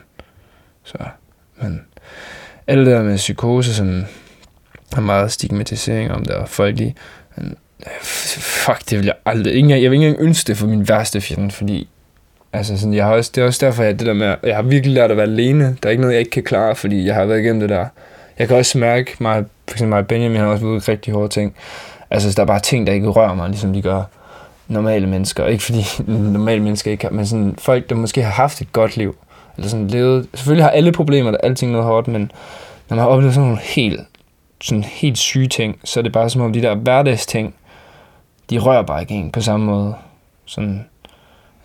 Så, men alt det der med psykose, som har meget stigmatisering om det, og folk lige, men, øh, fuck, det vil jeg aldrig, ikke jeg vil ikke engang ønske det for min værste fjende, fordi, altså sådan, jeg har også, det er også derfor, at det der med, jeg har virkelig lært at være alene, der er ikke noget, jeg ikke kan klare, fordi jeg har været igennem det der, jeg kan også mærke, mig, for eksempel mig og Benjamin har også været rigtig hårde ting, altså der er bare ting, der ikke rører mig, ligesom de gør normale mennesker, ikke fordi normale mennesker ikke har, men sådan folk, der måske har haft et godt liv, eller sådan levet, selvfølgelig har alle problemer, der er alting noget hårdt, men når man har oplevet sådan nogle helt, sådan helt syge ting, så er det bare som om de der hverdagsting, de rører bare ikke en på samme måde. Sådan,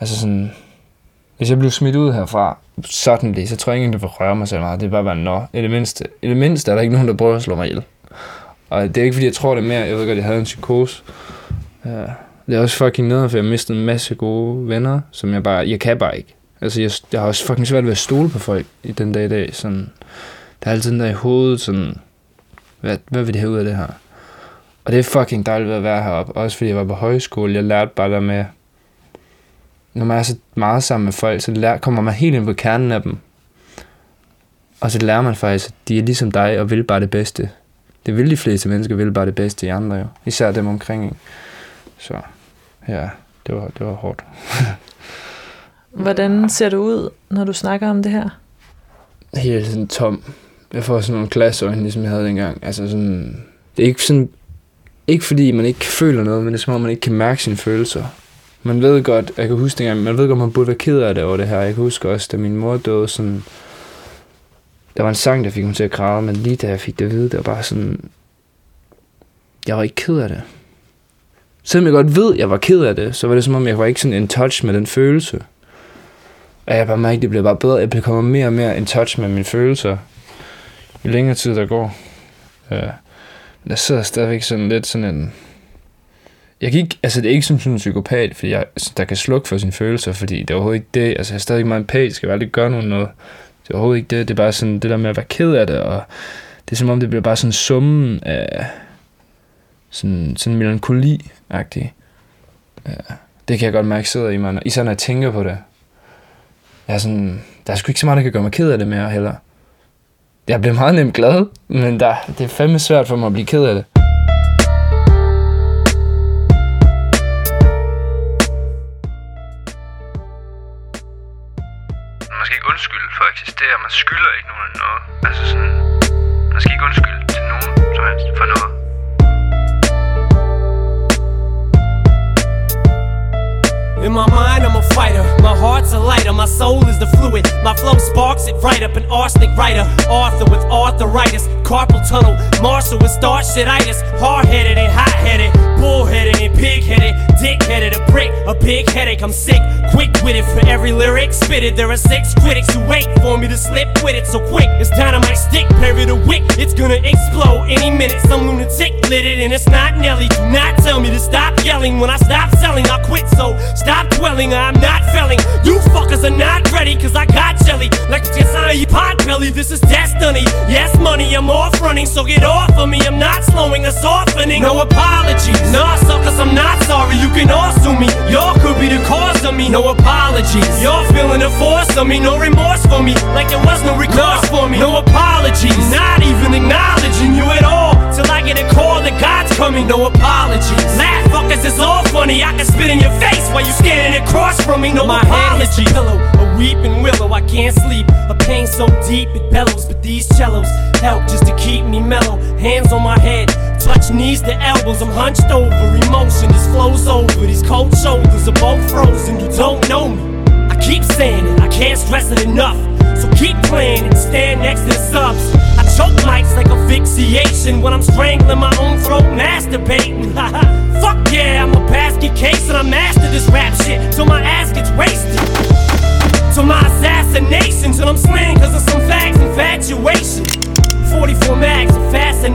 altså sådan, hvis jeg blev smidt ud herfra, sådan det, så tror jeg ikke, det vil røre mig så meget. Det er bare, bare, nå, i det mindste, i det mindste er der ikke nogen, der prøver at slå mig ihjel. Og det er ikke, fordi jeg tror det mere. Jeg ved godt, jeg havde en psykose. Ja. Det er også fucking noget, for jeg mistede en masse gode venner, som jeg bare, jeg kan bare ikke. Altså, jeg, jeg har også fucking svært ved at stole på folk i den dag i dag. Sådan, der er altid den der i hovedet, sådan, hvad, hvad vil det have ud af det her? Og det er fucking dejligt at være heroppe. Også fordi jeg var på højskole. Jeg lærte bare der med, når man er så meget sammen med folk, så lær, kommer man helt ind på kernen af dem. Og så lærer man faktisk, at de er ligesom dig og vil bare det bedste. Det vil de fleste mennesker, vil bare det bedste i andre jo. Især dem omkring. Ikke? Så ja, det var, det var hårdt. Hvordan ser du ud, når du snakker om det her? helt sådan tom. Jeg får sådan nogle glasøjne, ligesom jeg havde dengang. Altså sådan, det er ikke sådan, ikke fordi man ikke føler noget, men det er som om man ikke kan mærke sine følelser. Man ved godt, jeg kan huske dengang, man ved godt, man burde være ked af det over det her. Jeg kan huske også, da min mor døde, sådan, der var en sang, der fik mig til at græde, men lige da jeg fik det at vide, det var bare sådan, jeg var ikke ked af det. Selvom jeg godt ved, at jeg var ked af det, så var det som om, jeg var ikke sådan in touch med den følelse. Og jeg bare mærke, det bliver bare bedre. Jeg bliver kommer mere og mere in touch med mine følelser. Jo længere tid der går. Ja. Men der sidder stadigvæk sådan lidt sådan en... Jeg gik, altså det er ikke som sådan en psykopat, fordi jeg, altså, der kan slukke for sine følelser, fordi det er overhovedet ikke det. Altså jeg er stadig meget empatisk, jeg vil aldrig gøre nogen noget. Det er overhovedet ikke det. Det er bare sådan det der med at være ked af det, og det er som om, det bliver bare sådan summen af sådan, sådan melankoli-agtig. Ja. Det kan jeg godt mærke sidder i mig, når- især når jeg tænker på det. Jeg er sådan, der er sgu ikke så meget, der kan gøre mig ked af det mere heller. Jeg bliver meget nemt glad, men der, det er fandme svært for mig at blive ked af det. Undskylde for at eksistere. Man skylder ikke nogen noget. Altså sådan... Man skal ikke undskylde til nogen som helst for noget. In my mind, I'm a fighter. My heart's a lighter. My soul is the fluid. My flow sparks it right up. An arsenic writer. Arthur with arthritis. Carpal tunnel. Marshall with starchitis. Hard headed and hot headed. Bullheaded and pig headed. Dick headed. A prick. A big headache. I'm sick. Quick with it for every lyric spitted. There are six critics who wait for me to slip with it. So quick. It's dynamite stick. Parry the wick. It's gonna explode any minute. Some lunatic lit it and it's not Nelly. Do not tell me to stop yelling. When I stop selling, I quit. So stop dwelling. I'm not felling. You fuckers are not ready. Cause I got jelly. Like the you pot belly. This is destiny. Yes, money. I'm off running. So get off of me. I'm not slowing a softening. No apologies. Nah, suckers. I'm not sorry. You can all sue me. Y'all could be the cause of me. No apologies. Y'all feeling the force of me. No remorse for me. Like there was no recourse for me. No apologies. Not even acknowledging you at all. Till I get a call that God's coming. No apologies. Laugh fuckers. It's all funny. I can spit in your face while you standing across from me. No My apologies. head is a pillow, a weeping willow. I can't sleep. A pain so deep it bellows, but these cellos help just to keep me mellow. Hands on my head, touch knees to elbows. I'm hunched over, emotion just flows over. These cold shoulders are both frozen. You don't know me. I keep saying it, I can't stress it enough. So keep playing and stand next to the subs. I choke mics like asphyxiation when I'm strangling my own throat, masturbating. Fuck yeah, I'm a basket case and I master this rap shit till my ass gets wasted. To my assassinations, and I'm slain cause of some fags infatuation.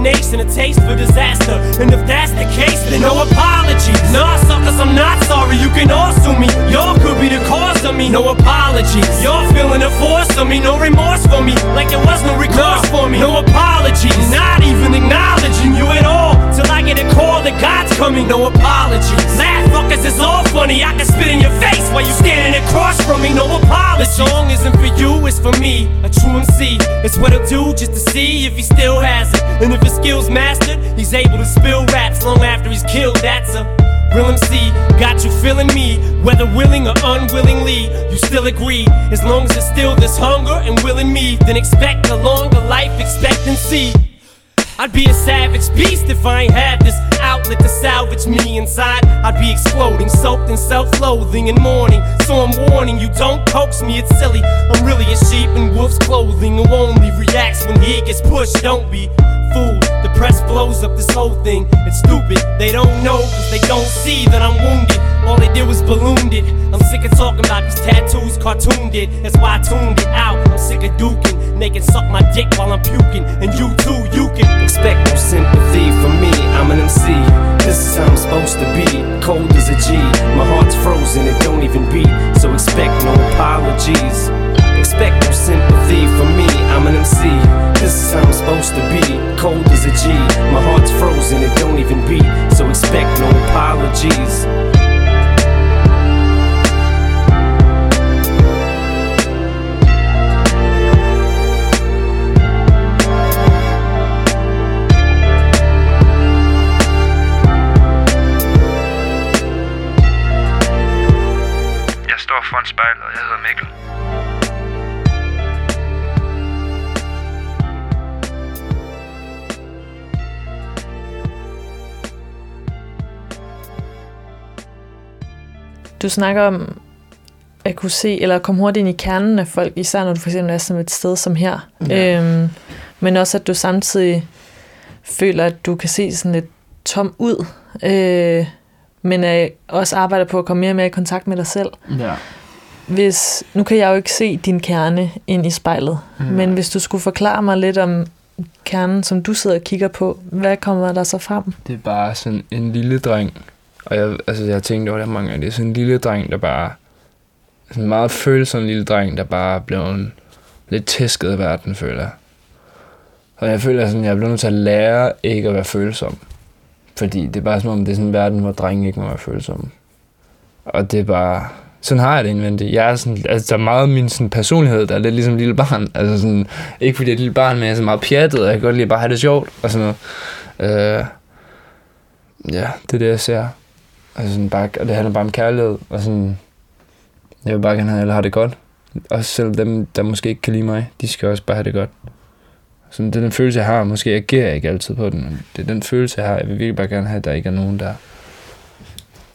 44 mags a taste for disaster. And if that's the case, then no apologies. Nah, suckers, I'm not sorry. You can all sue me. Y'all could be the cause of me. No apologies. Y'all feeling the force of me. No remorse for me. Like there was no recourse for me. No apologies. Not even acknowledging you at all. Till I get a call that God's coming. No apologies. Laugh, fuckers, it's all funny. I can spit in your face while you standing across from me. No apologies. The song isn't for you, it's for me. A true MC. It's what he'll do just to see if he still has it. And if his skills mastered, he's able to spill raps long after he's killed. That's a real MC. Got you feeling me, whether willing or unwillingly. You still agree. As long as it's still this hunger and will in me, then expect a longer life expectancy. I'd be a savage beast if I ain't had this outlet to salvage me inside. I'd be exploding, soaked in self loathing and mourning. So I'm warning you, don't coax me, it's silly. I'm really a sheep in wolf's clothing who only reacts when he gets pushed. Don't be fooled. The press blows up this whole thing. It's stupid. They don't know because they don't see that I'm wounded. All they did was ballooned it. I'm sick of talking about these tattoos cartooned it. That's why I tuned it out. I'm sick of duking. They can suck my dick while I'm puking. And you too, you can expect no sympathy from me. I'm an MC. This is how I'm supposed to be. Cold as a G. My heart's frozen, it don't even beat. So expect no apologies. Expect no sympathy from me. I'm an MC. This is how I'm supposed to be. Cold as a G. My heart's frozen, it don't even beat. So expect no apologies. Du snakker om at kunne se, eller komme hurtigt ind i kernen af folk, især når du for eksempel er sådan et sted som her. Ja. Øhm, men også at du samtidig føler, at du kan se sådan lidt tom ud, øh, men øh, også arbejder på at komme mere og mere i kontakt med dig selv. Ja. Hvis, nu kan jeg jo ikke se din kerne ind i spejlet, mm. men hvis du skulle forklare mig lidt om kernen, som du sidder og kigger på, hvad kommer der så frem? Det er bare sådan en lille dreng. Og jeg, altså, jeg tænkte tænkt over det mange gange. Det er sådan en lille dreng, der bare... Sådan en meget følsom lille dreng, der bare blev en, lidt tæsket af verden, føler jeg. Og jeg føler sådan, jeg er blevet nødt til at lære ikke at være følsom. Fordi det er bare som om, det er sådan en verden, hvor drenge ikke må være følsomme. Og det er bare... Sådan har jeg det indvendigt. Jeg er sådan, altså, der er meget min sådan, personlighed, der er lidt ligesom et lille barn. Altså sådan, ikke fordi jeg er et lille barn, men jeg er så meget pjattet, og jeg kan godt lide at bare have det sjovt og sådan noget. Øh, ja, det er det, jeg ser. Og, sådan bare, og det handler bare om kærlighed, og sådan, jeg vil bare gerne have, at alle har det godt. Også selv dem, der måske ikke kan lide mig, de skal også bare have det godt. Sådan, det er den følelse, jeg har. Måske agerer jeg ikke altid på den, men det er den følelse, jeg har. Jeg vil virkelig bare gerne have, at der ikke er nogen der.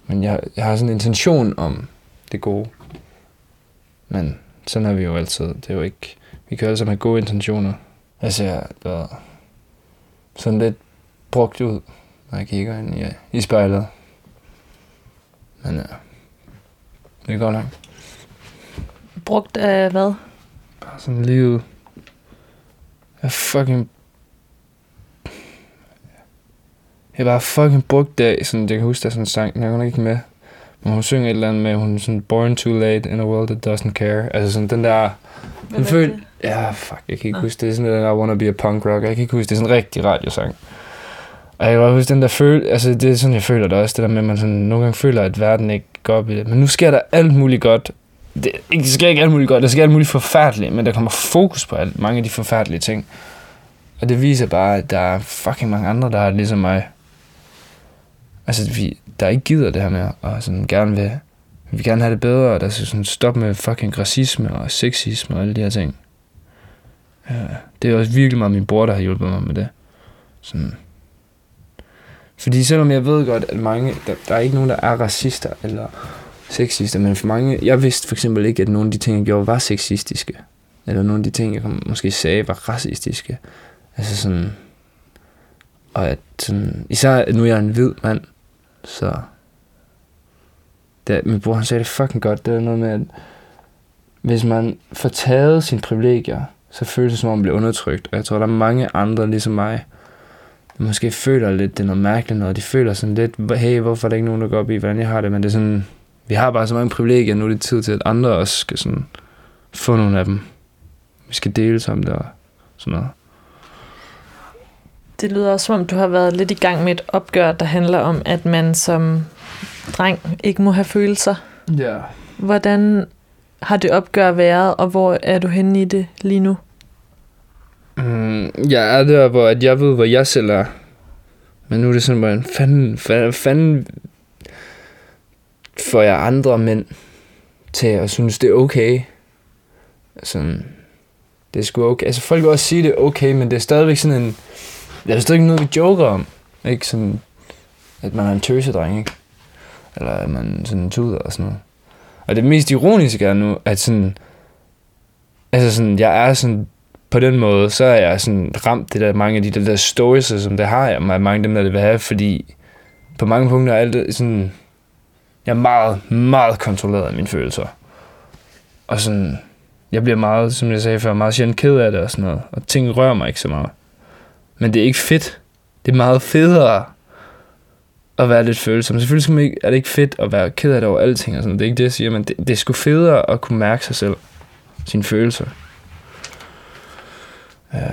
Men jeg, jeg har sådan en intention om, det gode. Men sådan er vi jo altid. Det er jo ikke... Vi kan jo alle sammen have gode intentioner. Jeg ser der sådan lidt brugt ud, når jeg kigger ind i, i spejlet. Men ja, det går langt. Brugt af hvad? Bare sådan livet. Jeg fucking... Jeg bare fucking brugt af, sådan, jeg kan huske, der er sådan en sang, den er godt ikke med. Men hun synger et eller andet med, hun er sådan, born too late in a world that doesn't care. Altså sådan den der... Den føl... Ja, fuck, jeg kan ikke Nå. huske det. Det er sådan, der, I wanna be a punk rocker. Jeg kan ikke huske, det er sådan en rigtig radiosang. Og jeg kan bare huske den der følelse, Altså, det er sådan, jeg føler det også. Det der med, at man sådan, nogle gange føler, at verden ikke går op i det. Men nu sker der alt muligt godt. Det, ikke, det sker ikke alt muligt godt. Der sker alt muligt forfærdeligt. Men der kommer fokus på alt, mange af de forfærdelige ting. Og det viser bare, at der er fucking mange andre, der er ligesom mig. Altså, vi, der ikke gider det her med, og sådan gerne vil, vi vil gerne have det bedre, og der skal sådan stoppe med fucking racisme og sexisme og alle de her ting. Ja, det er også virkelig meget min bror, der har hjulpet mig med det. Sådan. Fordi selvom jeg ved godt, at mange, der, der er ikke nogen, der er racister eller sexister, men for mange, jeg vidste for eksempel ikke, at nogle af de ting, jeg gjorde, var sexistiske. Eller nogle af de ting, jeg kom- måske sagde, var racistiske. Altså sådan, og at sådan, især nu er jeg en hvid mand, så det, min bror han sagde det fucking godt, det er noget med, at hvis man får taget sine privilegier, så føles det som om man bliver undertrykt. Og jeg tror, der er mange andre ligesom mig, måske føler lidt, det er noget mærkeligt noget. De føler sådan lidt, hey, hvorfor er der ikke nogen, der går op i, hvordan jeg har det? Men det er sådan, vi har bare så mange privilegier, nu er det tid til, at andre også skal sådan få nogle af dem. Vi skal dele om det og sådan noget. Det lyder også som om, du har været lidt i gang med et opgør, der handler om, at man som dreng ikke må have følelser. Ja. Hvordan har det opgør været, og hvor er du henne i det lige nu? Mm, jeg er der, hvor at jeg ved, hvor jeg selv er. Men nu er det sådan, hvordan fanden, fanden, fanden får jeg andre mænd til at synes, det er okay. Sådan, det er sgu okay. Altså folk vil også sige, det er okay, men det er stadigvæk sådan en... Det er stadigvæk noget, vi joker om. Ikke sådan, at man er en tøsedreng, ikke? Eller at man sådan tuder og sådan noget. Og det mest ironiske er nu, at sådan... Altså sådan, jeg er sådan på den måde, så er jeg sådan ramt det der, mange af de der, der stories, som det har jeg, mange af dem, der det vil have, fordi på mange punkter er alt sådan, jeg er meget, meget kontrolleret af mine følelser. Og sådan, jeg bliver meget, som jeg sagde før, meget sjældent ked af det og sådan noget, og ting rører mig ikke så meget. Men det er ikke fedt. Det er meget federe at være lidt følsom. Selvfølgelig skal man ikke, er det ikke fedt at være ked af det over alting og sådan noget. Det er ikke det, jeg siger, men det, det er sgu federe at kunne mærke sig selv. Sine følelser. Ja.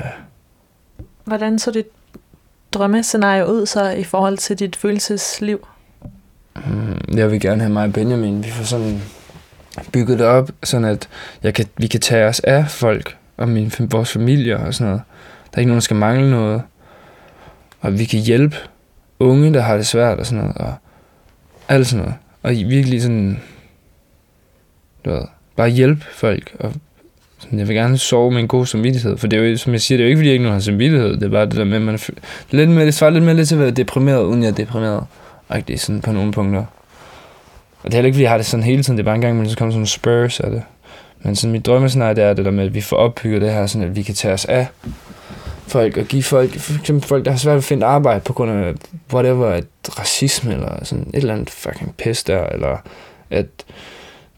Hvordan så dit drømmescenarie ud så i forhold til dit følelsesliv? Mm, Jeg vil gerne have mig og Benjamin. Vi får sådan bygget det op, sådan at jeg kan, vi kan tage os af folk og min, vores familie og sådan noget. Der er ikke nogen, der skal mangle noget. Og vi kan hjælpe unge, der har det svært og sådan noget. Og alt sådan noget. Og virkelig sådan... Du ved, bare hjælpe folk. Og sådan, jeg vil gerne sove med en god samvittighed. For det er jo, som jeg siger, det er jo ikke, fordi jeg ikke har samvittighed. Det er bare det der med, at man er lidt mere, det svarer lidt mere lidt til at være deprimeret, uden jeg er deprimeret. Rigtig sådan på nogle punkter. Og det er heller ikke, fordi jeg har det sådan hele tiden. Det er bare en gang, men så kommer sådan nogle spurs af det. Men sådan mit drømmescenarie, det er det der med, at vi får opbygget det her, sådan at vi kan tage os af folk og give folk, for eksempel folk, der har svært ved at finde arbejde på grund af whatever, at racisme eller sådan et eller andet fucking pis der, eller at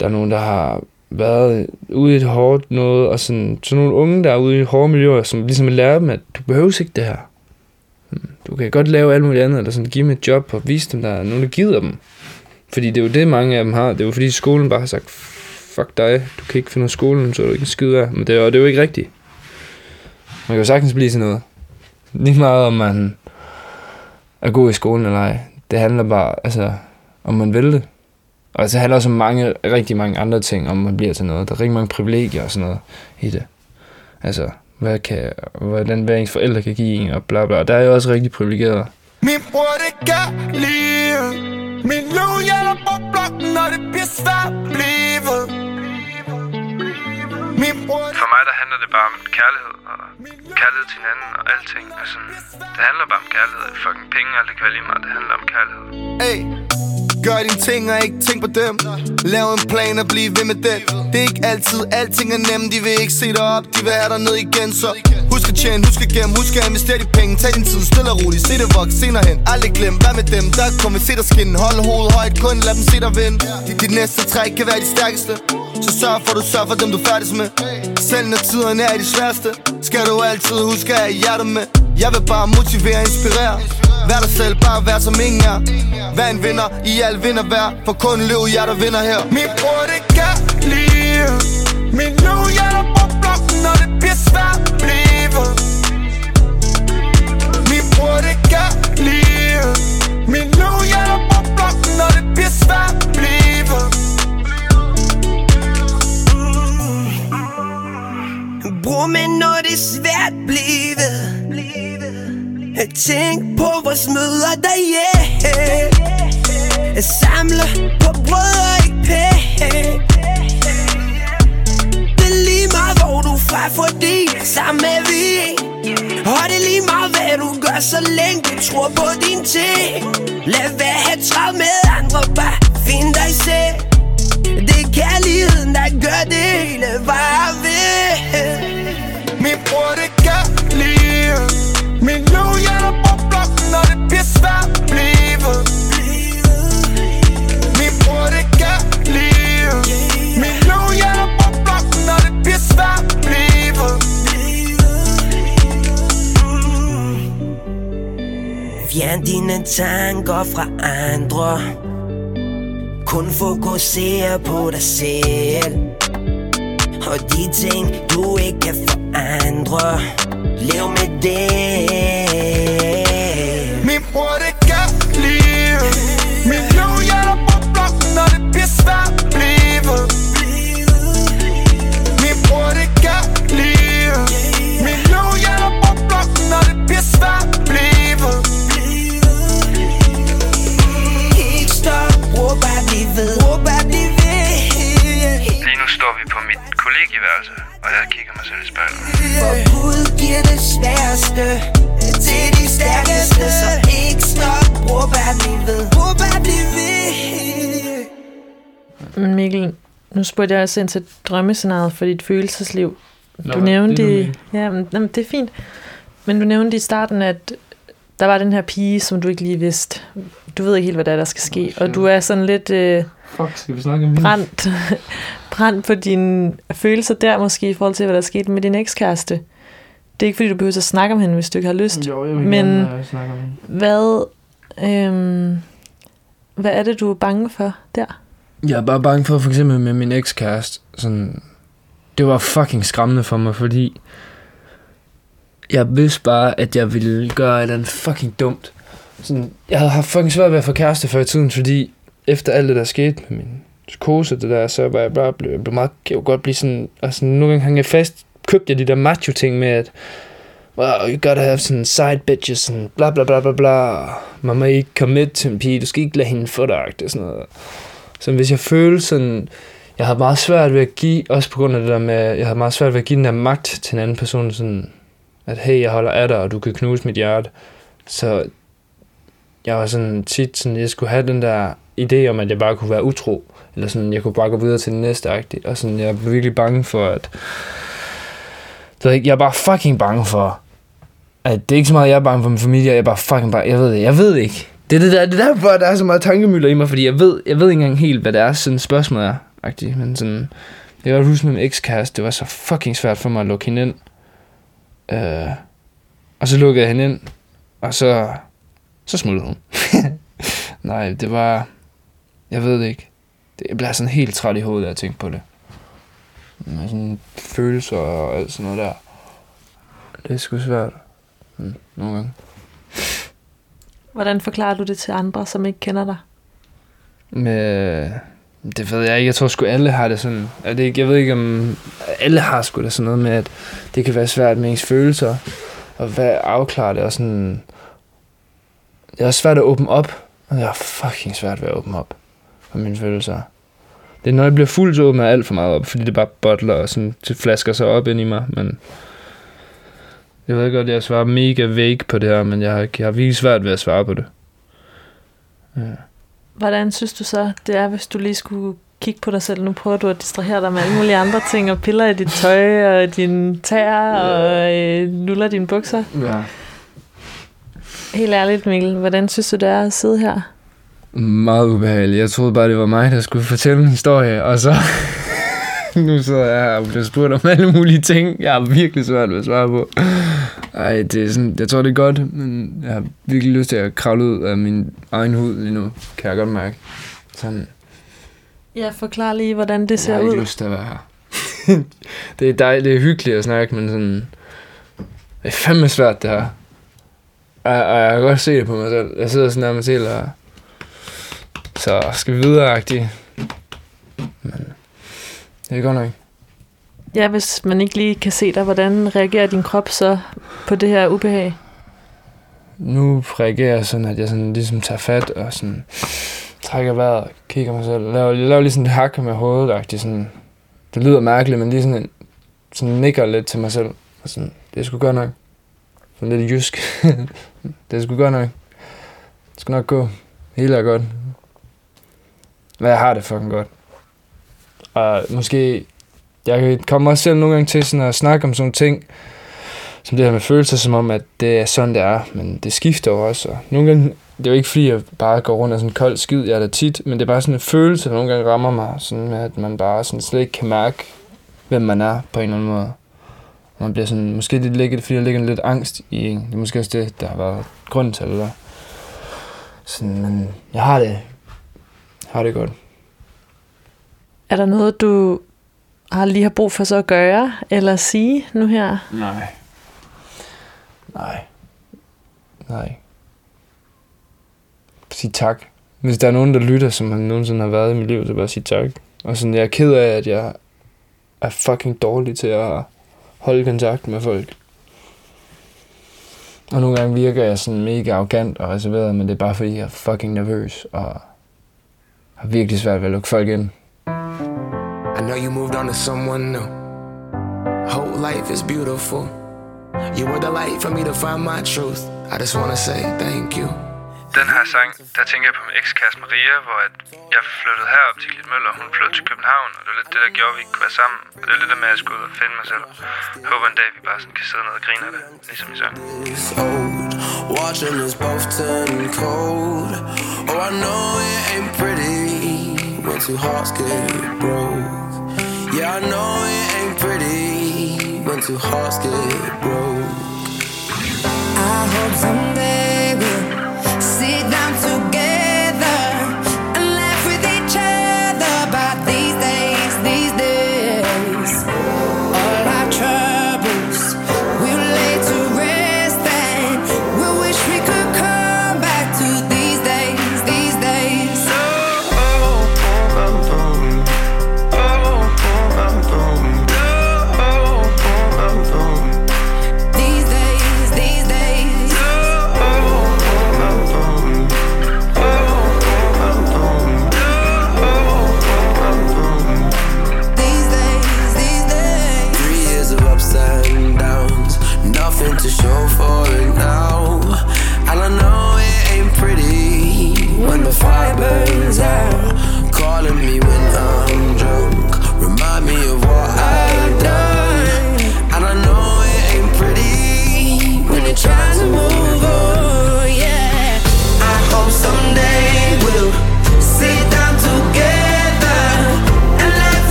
der er nogen, der har været ude i et hårdt noget, og sådan, sådan nogle unge, der er ude i hårde miljøer, som ligesom lærer dem, at du behøver ikke det her. Hmm, du kan godt lave alt muligt andet, eller sådan give dem et job og vise dem, der er nogen, der gider dem. Fordi det er jo det, mange af dem har. Det er jo fordi skolen bare har sagt, fuck dig, du kan ikke finde ud af skolen, så er du ikke en skid af. Men det er, det er jo ikke rigtigt. Man kan jo sagtens blive sådan noget. Lige meget om man er god i skolen eller ej. Det handler bare, altså, om man vil det. Og det handler også om mange, rigtig mange andre ting, om man bliver til noget. Der er rigtig mange privilegier og sådan noget i det. Altså, hvad kan, hvordan hver ens forældre kan give en, og bla bla. Der er jo også rigtig privilegeret. Min bror, det gør lige Min lov gælder på blokken, når det bliver svært livet For mig der handler det bare om kærlighed og kærlighed til hinanden og alting. Og sådan, det handler bare om kærlighed. Fucking penge, alt det kan være lige meget. Det handler om kærlighed. Ey, Gør dine ting og ikke tænk på dem. Lav en plan og bliv ved med det Det er ikke altid, alting er nemt. De vil ikke se dig op, de vil have dig ned igen. Så husk at tjene, husk at gemme, husk at investere de penge. Tag din tid stille og roligt, se det vokse senere hen. Aldrig glem, hvad med dem, der kommer se dig skinne. Hold hovedet højt, kun lad dem se dig vinde. Dit næste træk kan være de stærkeste. Så sørg for, du sørger for dem, du færdes med. Selv når tiderne er de sværeste Skal du altid huske at have hjertet med. Jeg vil bare motivere og inspirere. Vær dig selv, bare vær som ingen er. Vær en vinder, i al vinder vær For kun løb jeg der vinder her. Min bror, det kan lide Min løv, jeg der på blokken Når det bliver svært blive. Min bror, det kan lide Min løv, jeg der på blokken Når det bliver svært blive. Bror, men når det er svært blive. Tænk på vores møder derhjemme Jeg samler på brød og ikke penge Det er lige meget hvor du er fra Fordi sammen er vi. Og det er lige meget hvad du gør Så længe du tror på din ting. Lad være have travlt med andre Bare find dig selv. Det er kærligheden der gør det hele hvad jeg vil Min bror det gør svært blive. Min bror det kan lide Min løv jeg på blokken Når det bliver svært blive. Fjern dine tanker fra andre. Kun fokusere på dig selv. Og de ting du ikke kan forandre. Lev med det. Min nu spurgte jeg også ind til drømmescenariet for dit følelsesliv. Nå, du nævnte det i, ja, men, jamen, det er fint. Men du nævnte i starten, at der var den her pige, som du ikke lige vidste. Du ved ikke helt, hvad der er, der skal ske. Og du er sådan lidt øh, Fuck, skal vi snakke om brændt, brændt på dine følelser der, måske i forhold til, hvad der er sket med din ekskæreste. Det er ikke, fordi du behøver at snakke om hende, hvis du ikke har lyst. Jo, jeg vil Men- gerne uh, snakke om hende. Hvad, øhm, hvad er det, du er bange for der? Jeg er bare bange for, for eksempel med min ekskæreste, sådan, det var fucking skræmmende for mig, fordi jeg vidste bare, at jeg ville gøre et eller andet fucking dumt. Sådan, jeg havde haft fucking svært ved at få kæreste før i tiden, fordi efter alt det, der skete med min psykose, det der, så var jeg bare blevet, blev meget, jeg godt blive sådan, altså nogle gange hang jeg fast, købte jeg de der macho ting med, at wow, you gotta have sådan side bitches, sådan bla bla bla bla bla, man må ikke commit til en pige, du skal ikke lade hende få dig, og sådan noget. Så hvis jeg følte sådan, jeg havde meget svært ved at give, også på grund af det der med, jeg havde meget svært ved at give den der magt til en anden person, sådan, at hey, jeg holder af dig, og du kan knuse mit hjerte. Så jeg var sådan tit sådan, jeg skulle have den der idé om, at jeg bare kunne være utro, eller sådan, jeg kunne bare gå videre til den næste agtigt, og sådan, jeg var virkelig bange for, at så jeg jeg er bare fucking bange for, at det er ikke så meget, jeg er bange for min familie, jeg er bare fucking bange, jeg ved det, jeg ved ikke. Det er det der, det er derfor, der er så meget tankemøller i mig, fordi jeg ved, jeg ved ikke engang helt, hvad det er, sådan spørgsmål er, agtigt, men sådan, jeg godt huske med min ekskæreste, det var så fucking svært for mig at lukke hende ind. Øh, og så lukkede jeg hende ind, og så, så smuttede hun. Nej, det var, jeg ved det ikke. Det, jeg bliver sådan helt træt i hovedet af at tænke på det. Med sådan følelser og alt sådan noget der. Det er sgu svært. Mm, nogle gange. Hvordan forklarer du det til andre, som ikke kender dig? Med, det ved jeg ikke. Jeg tror sgu alle har det sådan. Er det ikke, jeg ved ikke om... Alle har sgu da sådan noget med, at det kan være svært med ens følelser. Og hvad afklare det og sådan... Det er også svært at åbne op. Og det er fucking svært ved at åbne op for mine følelser. Det er, når jeg bliver fuld, så åbner jeg alt for meget op, fordi det bare bottler og sådan, det flasker sig op ind i mig, men jeg ved godt, jeg svarer mega vague på det her, men jeg har, jeg har virkelig svært ved at svare på det. Ja. Hvordan synes du så, det er, hvis du lige skulle kigge på dig selv? Nu prøver du at distrahere dig med alle mulige andre ting, og piller i dit tøj, og din tær, og øh, nuller dine bukser. Ja. Helt ærligt, Mikkel, hvordan synes du, det er at sidde her? Meget ubehageligt. Jeg troede bare, det var mig, der skulle fortælle en historie, og så... nu sidder jeg her og bliver spurgt om alle mulige ting, jeg har virkelig svært ved at svare på. Ej, det er sådan, jeg tror, det er godt, men jeg har virkelig lyst til at kravle ud af min egen hud lige nu, kan jeg godt mærke. Sådan, Jeg forklarer lige, hvordan det ser jeg har ikke ud. lyst til at være her. det er dejligt, det er hyggeligt at snakke, men sådan... Det er fandme svært, det her. Og, og jeg kan godt se det på mig selv. Jeg sidder sådan nærmest helt og... Så skal vi videre, agtigt. Men det er godt nok. Ja, hvis man ikke lige kan se dig, hvordan reagerer din krop så på det her ubehag? Nu reagerer jeg sådan, at jeg sådan ligesom tager fat og sådan trækker vejret, kigger mig selv. Laver, jeg laver lige sådan et hak med hovedet, agtigt, sådan. Det lyder mærkeligt, men lige sådan, en, sådan nikker lidt til mig selv. Og sådan, det sgu godt nok. Sådan lidt jysk. det sgu godt nok. Det skal nok gå. Hele er godt. Men jeg har det fucking godt. Og måske... Jeg kommer også selv nogle gange til sådan at snakke om sådan nogle ting, som det her med følelser, som om, at det er sådan, det er. Men det skifter jo også. Og nogle gange, det er jo ikke fordi, jeg bare går rundt af sådan en kold skid, jeg er der tit, men det er bare sådan en følelse, der nogle gange rammer mig, sådan at man bare sådan slet ikke kan mærke, hvem man er på en eller anden måde. Man bliver sådan, måske det ligger, fordi der ligger lidt angst i en. Det er måske også det, der har været grund til det der. Sådan, men jeg har det, jeg har det godt. Er der noget, du har lige har brug for så at gøre eller sige nu her? Nej. Nej. Nej. Sig tak. Hvis der er nogen, der lytter, som han nogensinde har været i mit liv, så bare sig tak. Og sådan, jeg er ked af, at jeg er fucking dårlig til at holde kontakt med folk. Og nogle gange virker jeg sådan mega arrogant og reserveret, men det er bare fordi, jeg er fucking nervøs og har virkelig svært ved at lukke folk ind. I know you moved on to someone new. Whole life is beautiful. You were the light for me to find my truth. I just wanna say thank you. Den her sang, der tænker jeg på min ekskæreste Maria, hvor at jeg flyttede herop til Klitmøller, hun flyttede til København, og det var lidt det, der gjorde, at vi ikke kunne være sammen. Og det er lidt det med, at jeg skulle ud og finde mig selv. Jeg håber en dag, vi bare sådan kan sidde ned og grine af det, ligesom i sang. is old. Watching us both turn cold. Oh, I know when two hearts get broke. Yeah, I know it ain't pretty when two hearts get broke. I hope someday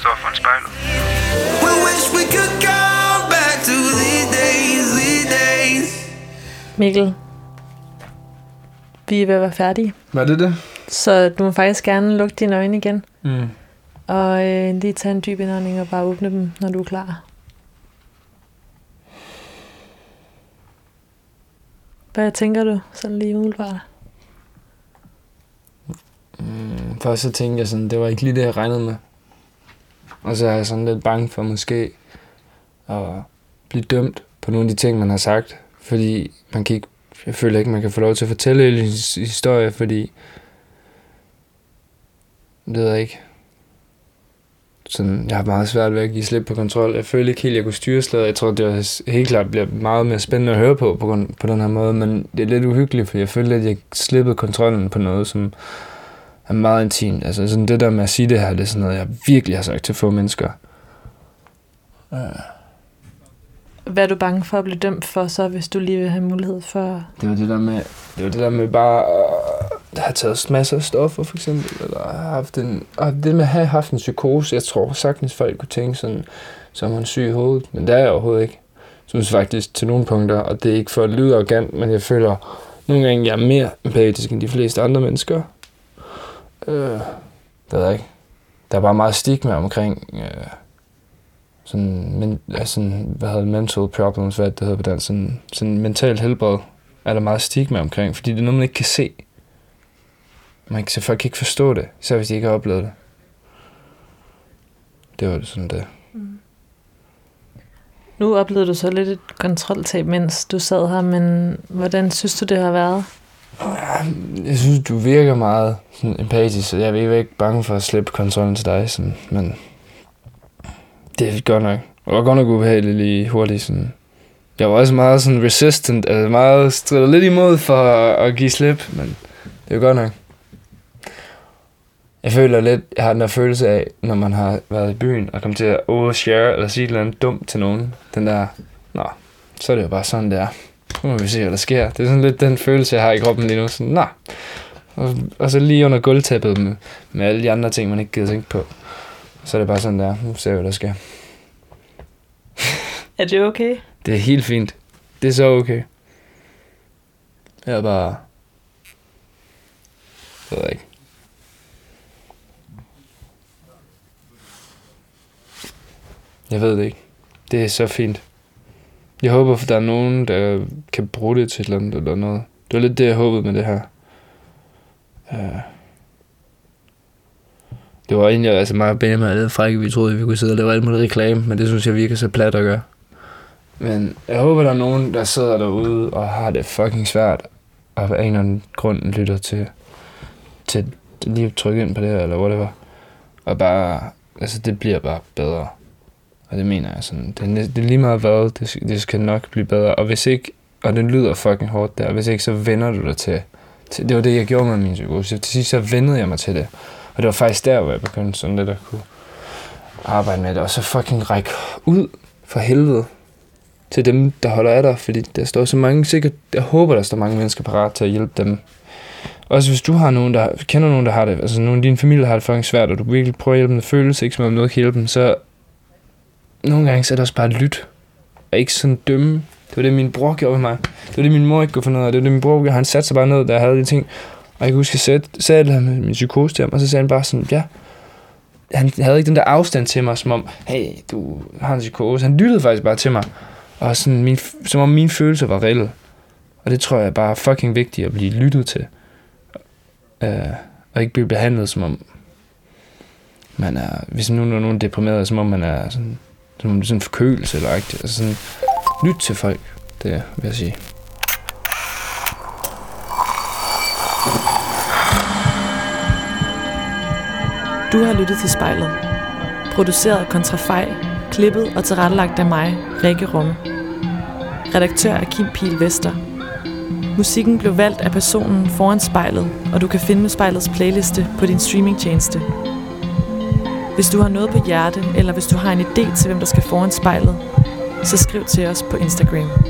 Står foran spejlet. We wish we could come back to these days, these days. Mikkel, vi er ved at være færdige. Var det det? Så du må faktisk gerne lukke dine øjne igen. Mm. Og øh, lige tage en dyb indånding og bare åbne dem, når du er klar. Hvad tænker du sådan lige umiddelbart? Mm, først så tænkte jeg sådan, det var ikke lige det, jeg regnede med. Og så er jeg sådan lidt bange for måske at blive dømt på nogle af de ting, man har sagt. Fordi man kan ikke, jeg føler ikke, man kan få lov til at fortælle hele historie, fordi det ved jeg ikke. Sådan, jeg har meget svært ved at give slip på kontrol. Jeg føler ikke helt, at jeg kunne styre slaget. Jeg tror, det var helt klart bliver meget mere spændende at høre på, på, grund- på den her måde. Men det er lidt uhyggeligt, for jeg føler, at jeg slippede kontrollen på noget, som er meget intimt. Altså sådan det der med at sige det her, det er sådan noget, jeg virkelig har sagt til få mennesker. Hvad er du bange for at blive dømt for så, hvis du lige vil have mulighed for... Det var det der med, det var det der med bare at have taget masser af stoffer, for eksempel, eller have haft en, og det med at have haft en psykose, jeg tror sagtens folk kunne tænke sådan, så er man syg i hovedet, men det er jeg overhovedet ikke. Jeg synes faktisk til nogle punkter, og det er ikke for at lyde arrogant, men jeg føler nogle gange, jeg er mere empatisk end de fleste andre mennesker. Øh, det ved jeg ikke. Der er bare meget stigma omkring øh, sådan, men, altså, hvad hedder det, mental problems, hvad det hedder på dansk, sådan, sådan mentalt helbred, er der meget stigma omkring, fordi det er noget, man ikke kan se. Man kan, så folk kan ikke forstå det, især hvis de ikke har oplevet det. Det var det sådan det. Mm. Nu oplevede du så lidt et kontroltab, mens du sad her, men hvordan synes du, det har været? Jeg synes, du virker meget sådan, empatisk, så jeg er ikke bange for at slippe kontrollen til dig, sådan, men det er godt nok. Det var godt nok ubehageligt lige hurtigt. Sådan. Jeg var også meget sådan resistant, altså meget strider lidt imod for at, at give slip, men det er godt nok. Jeg føler lidt, jeg har den der følelse af, når man har været i byen og kommet til at overshare eller sige et eller andet dumt til nogen. Den der, nå, så er det jo bare sådan, det er. Nu må vi se, hvad der sker. Det er sådan lidt den følelse, jeg har i kroppen lige nu. Sådan, nå. Og, og så lige under gulvtæppet med, med alle de andre ting, man ikke gider tænke på. Så er det bare sådan, der. Nu ser vi, hvad der sker. Er det okay? Det er helt fint. Det er så okay. Jeg er bare... Jeg ved ikke. Jeg ved det ikke. Det er så fint. Jeg håber, at der er nogen, der kan bruge det til et eller andet eller noget. Det var lidt det, jeg håbede med det her. Uh, det var egentlig, altså meget bedre Benjamin er lidt frække, vi troede, vi kunne sidde og lave alt muligt reklame, men det synes jeg virker så plat at gøre. Men jeg håber, der er nogen, der sidder derude og har det fucking svært, og af en eller anden grund lytter til, til lige at trykke ind på det her, eller whatever. Og bare, altså det bliver bare bedre. Og det mener jeg sådan, det er, det er lige meget hvad, det, det skal nok blive bedre. Og hvis ikke, og det lyder fucking hårdt der, hvis ikke, så vender du dig til, til det var det, jeg gjorde med min psykose. Til sidst, så vendede jeg mig til det. Og det var faktisk der, hvor jeg begyndte sådan lidt at kunne arbejde med det. Og så fucking række ud for helvede til dem, der holder af dig. Fordi der står så mange, sikkert, jeg håber, der står mange mennesker parat til at hjælpe dem. Også hvis du har nogen, der kender nogen, der har det, altså nogen i din familie der har det fucking svært, og du virkelig prøver at hjælpe dem, det føles ikke som om noget kan hjælpe dem, så nogle gange så er det også bare at lytte, og ikke sådan dømme. Det var det, min bror gjorde med mig. Det var det, min mor ikke kunne finde ud af. Det var det, min bror gjorde. Han satte sig bare ned, da jeg havde de ting. Og jeg kan huske, at jeg sagde, sagde det med min psykose til ham, og så sagde han bare sådan, ja, han havde ikke den der afstand til mig, som om, hey, du har en psykose. Han lyttede faktisk bare til mig. Og sådan min, som om mine følelser var reelle. Og det tror jeg er bare fucking vigtigt at blive lyttet til. Øh, og ikke blive behandlet som om man er, hvis nu er nogen deprimeret, som om man er sådan, som sådan en forkølelse eller ikke. Altså sådan, lyt til folk, det vil jeg sige. Du har lyttet til spejlet. Produceret af Kontrafej, klippet og tilrettelagt af mig, Rikke Rumme. Redaktør er Kim Pil Vester. Musikken blev valgt af personen foran spejlet, og du kan finde spejlets playliste på din streamingtjeneste. Hvis du har noget på hjerte, eller hvis du har en idé til, hvem der skal foran spejlet, så skriv til os på Instagram.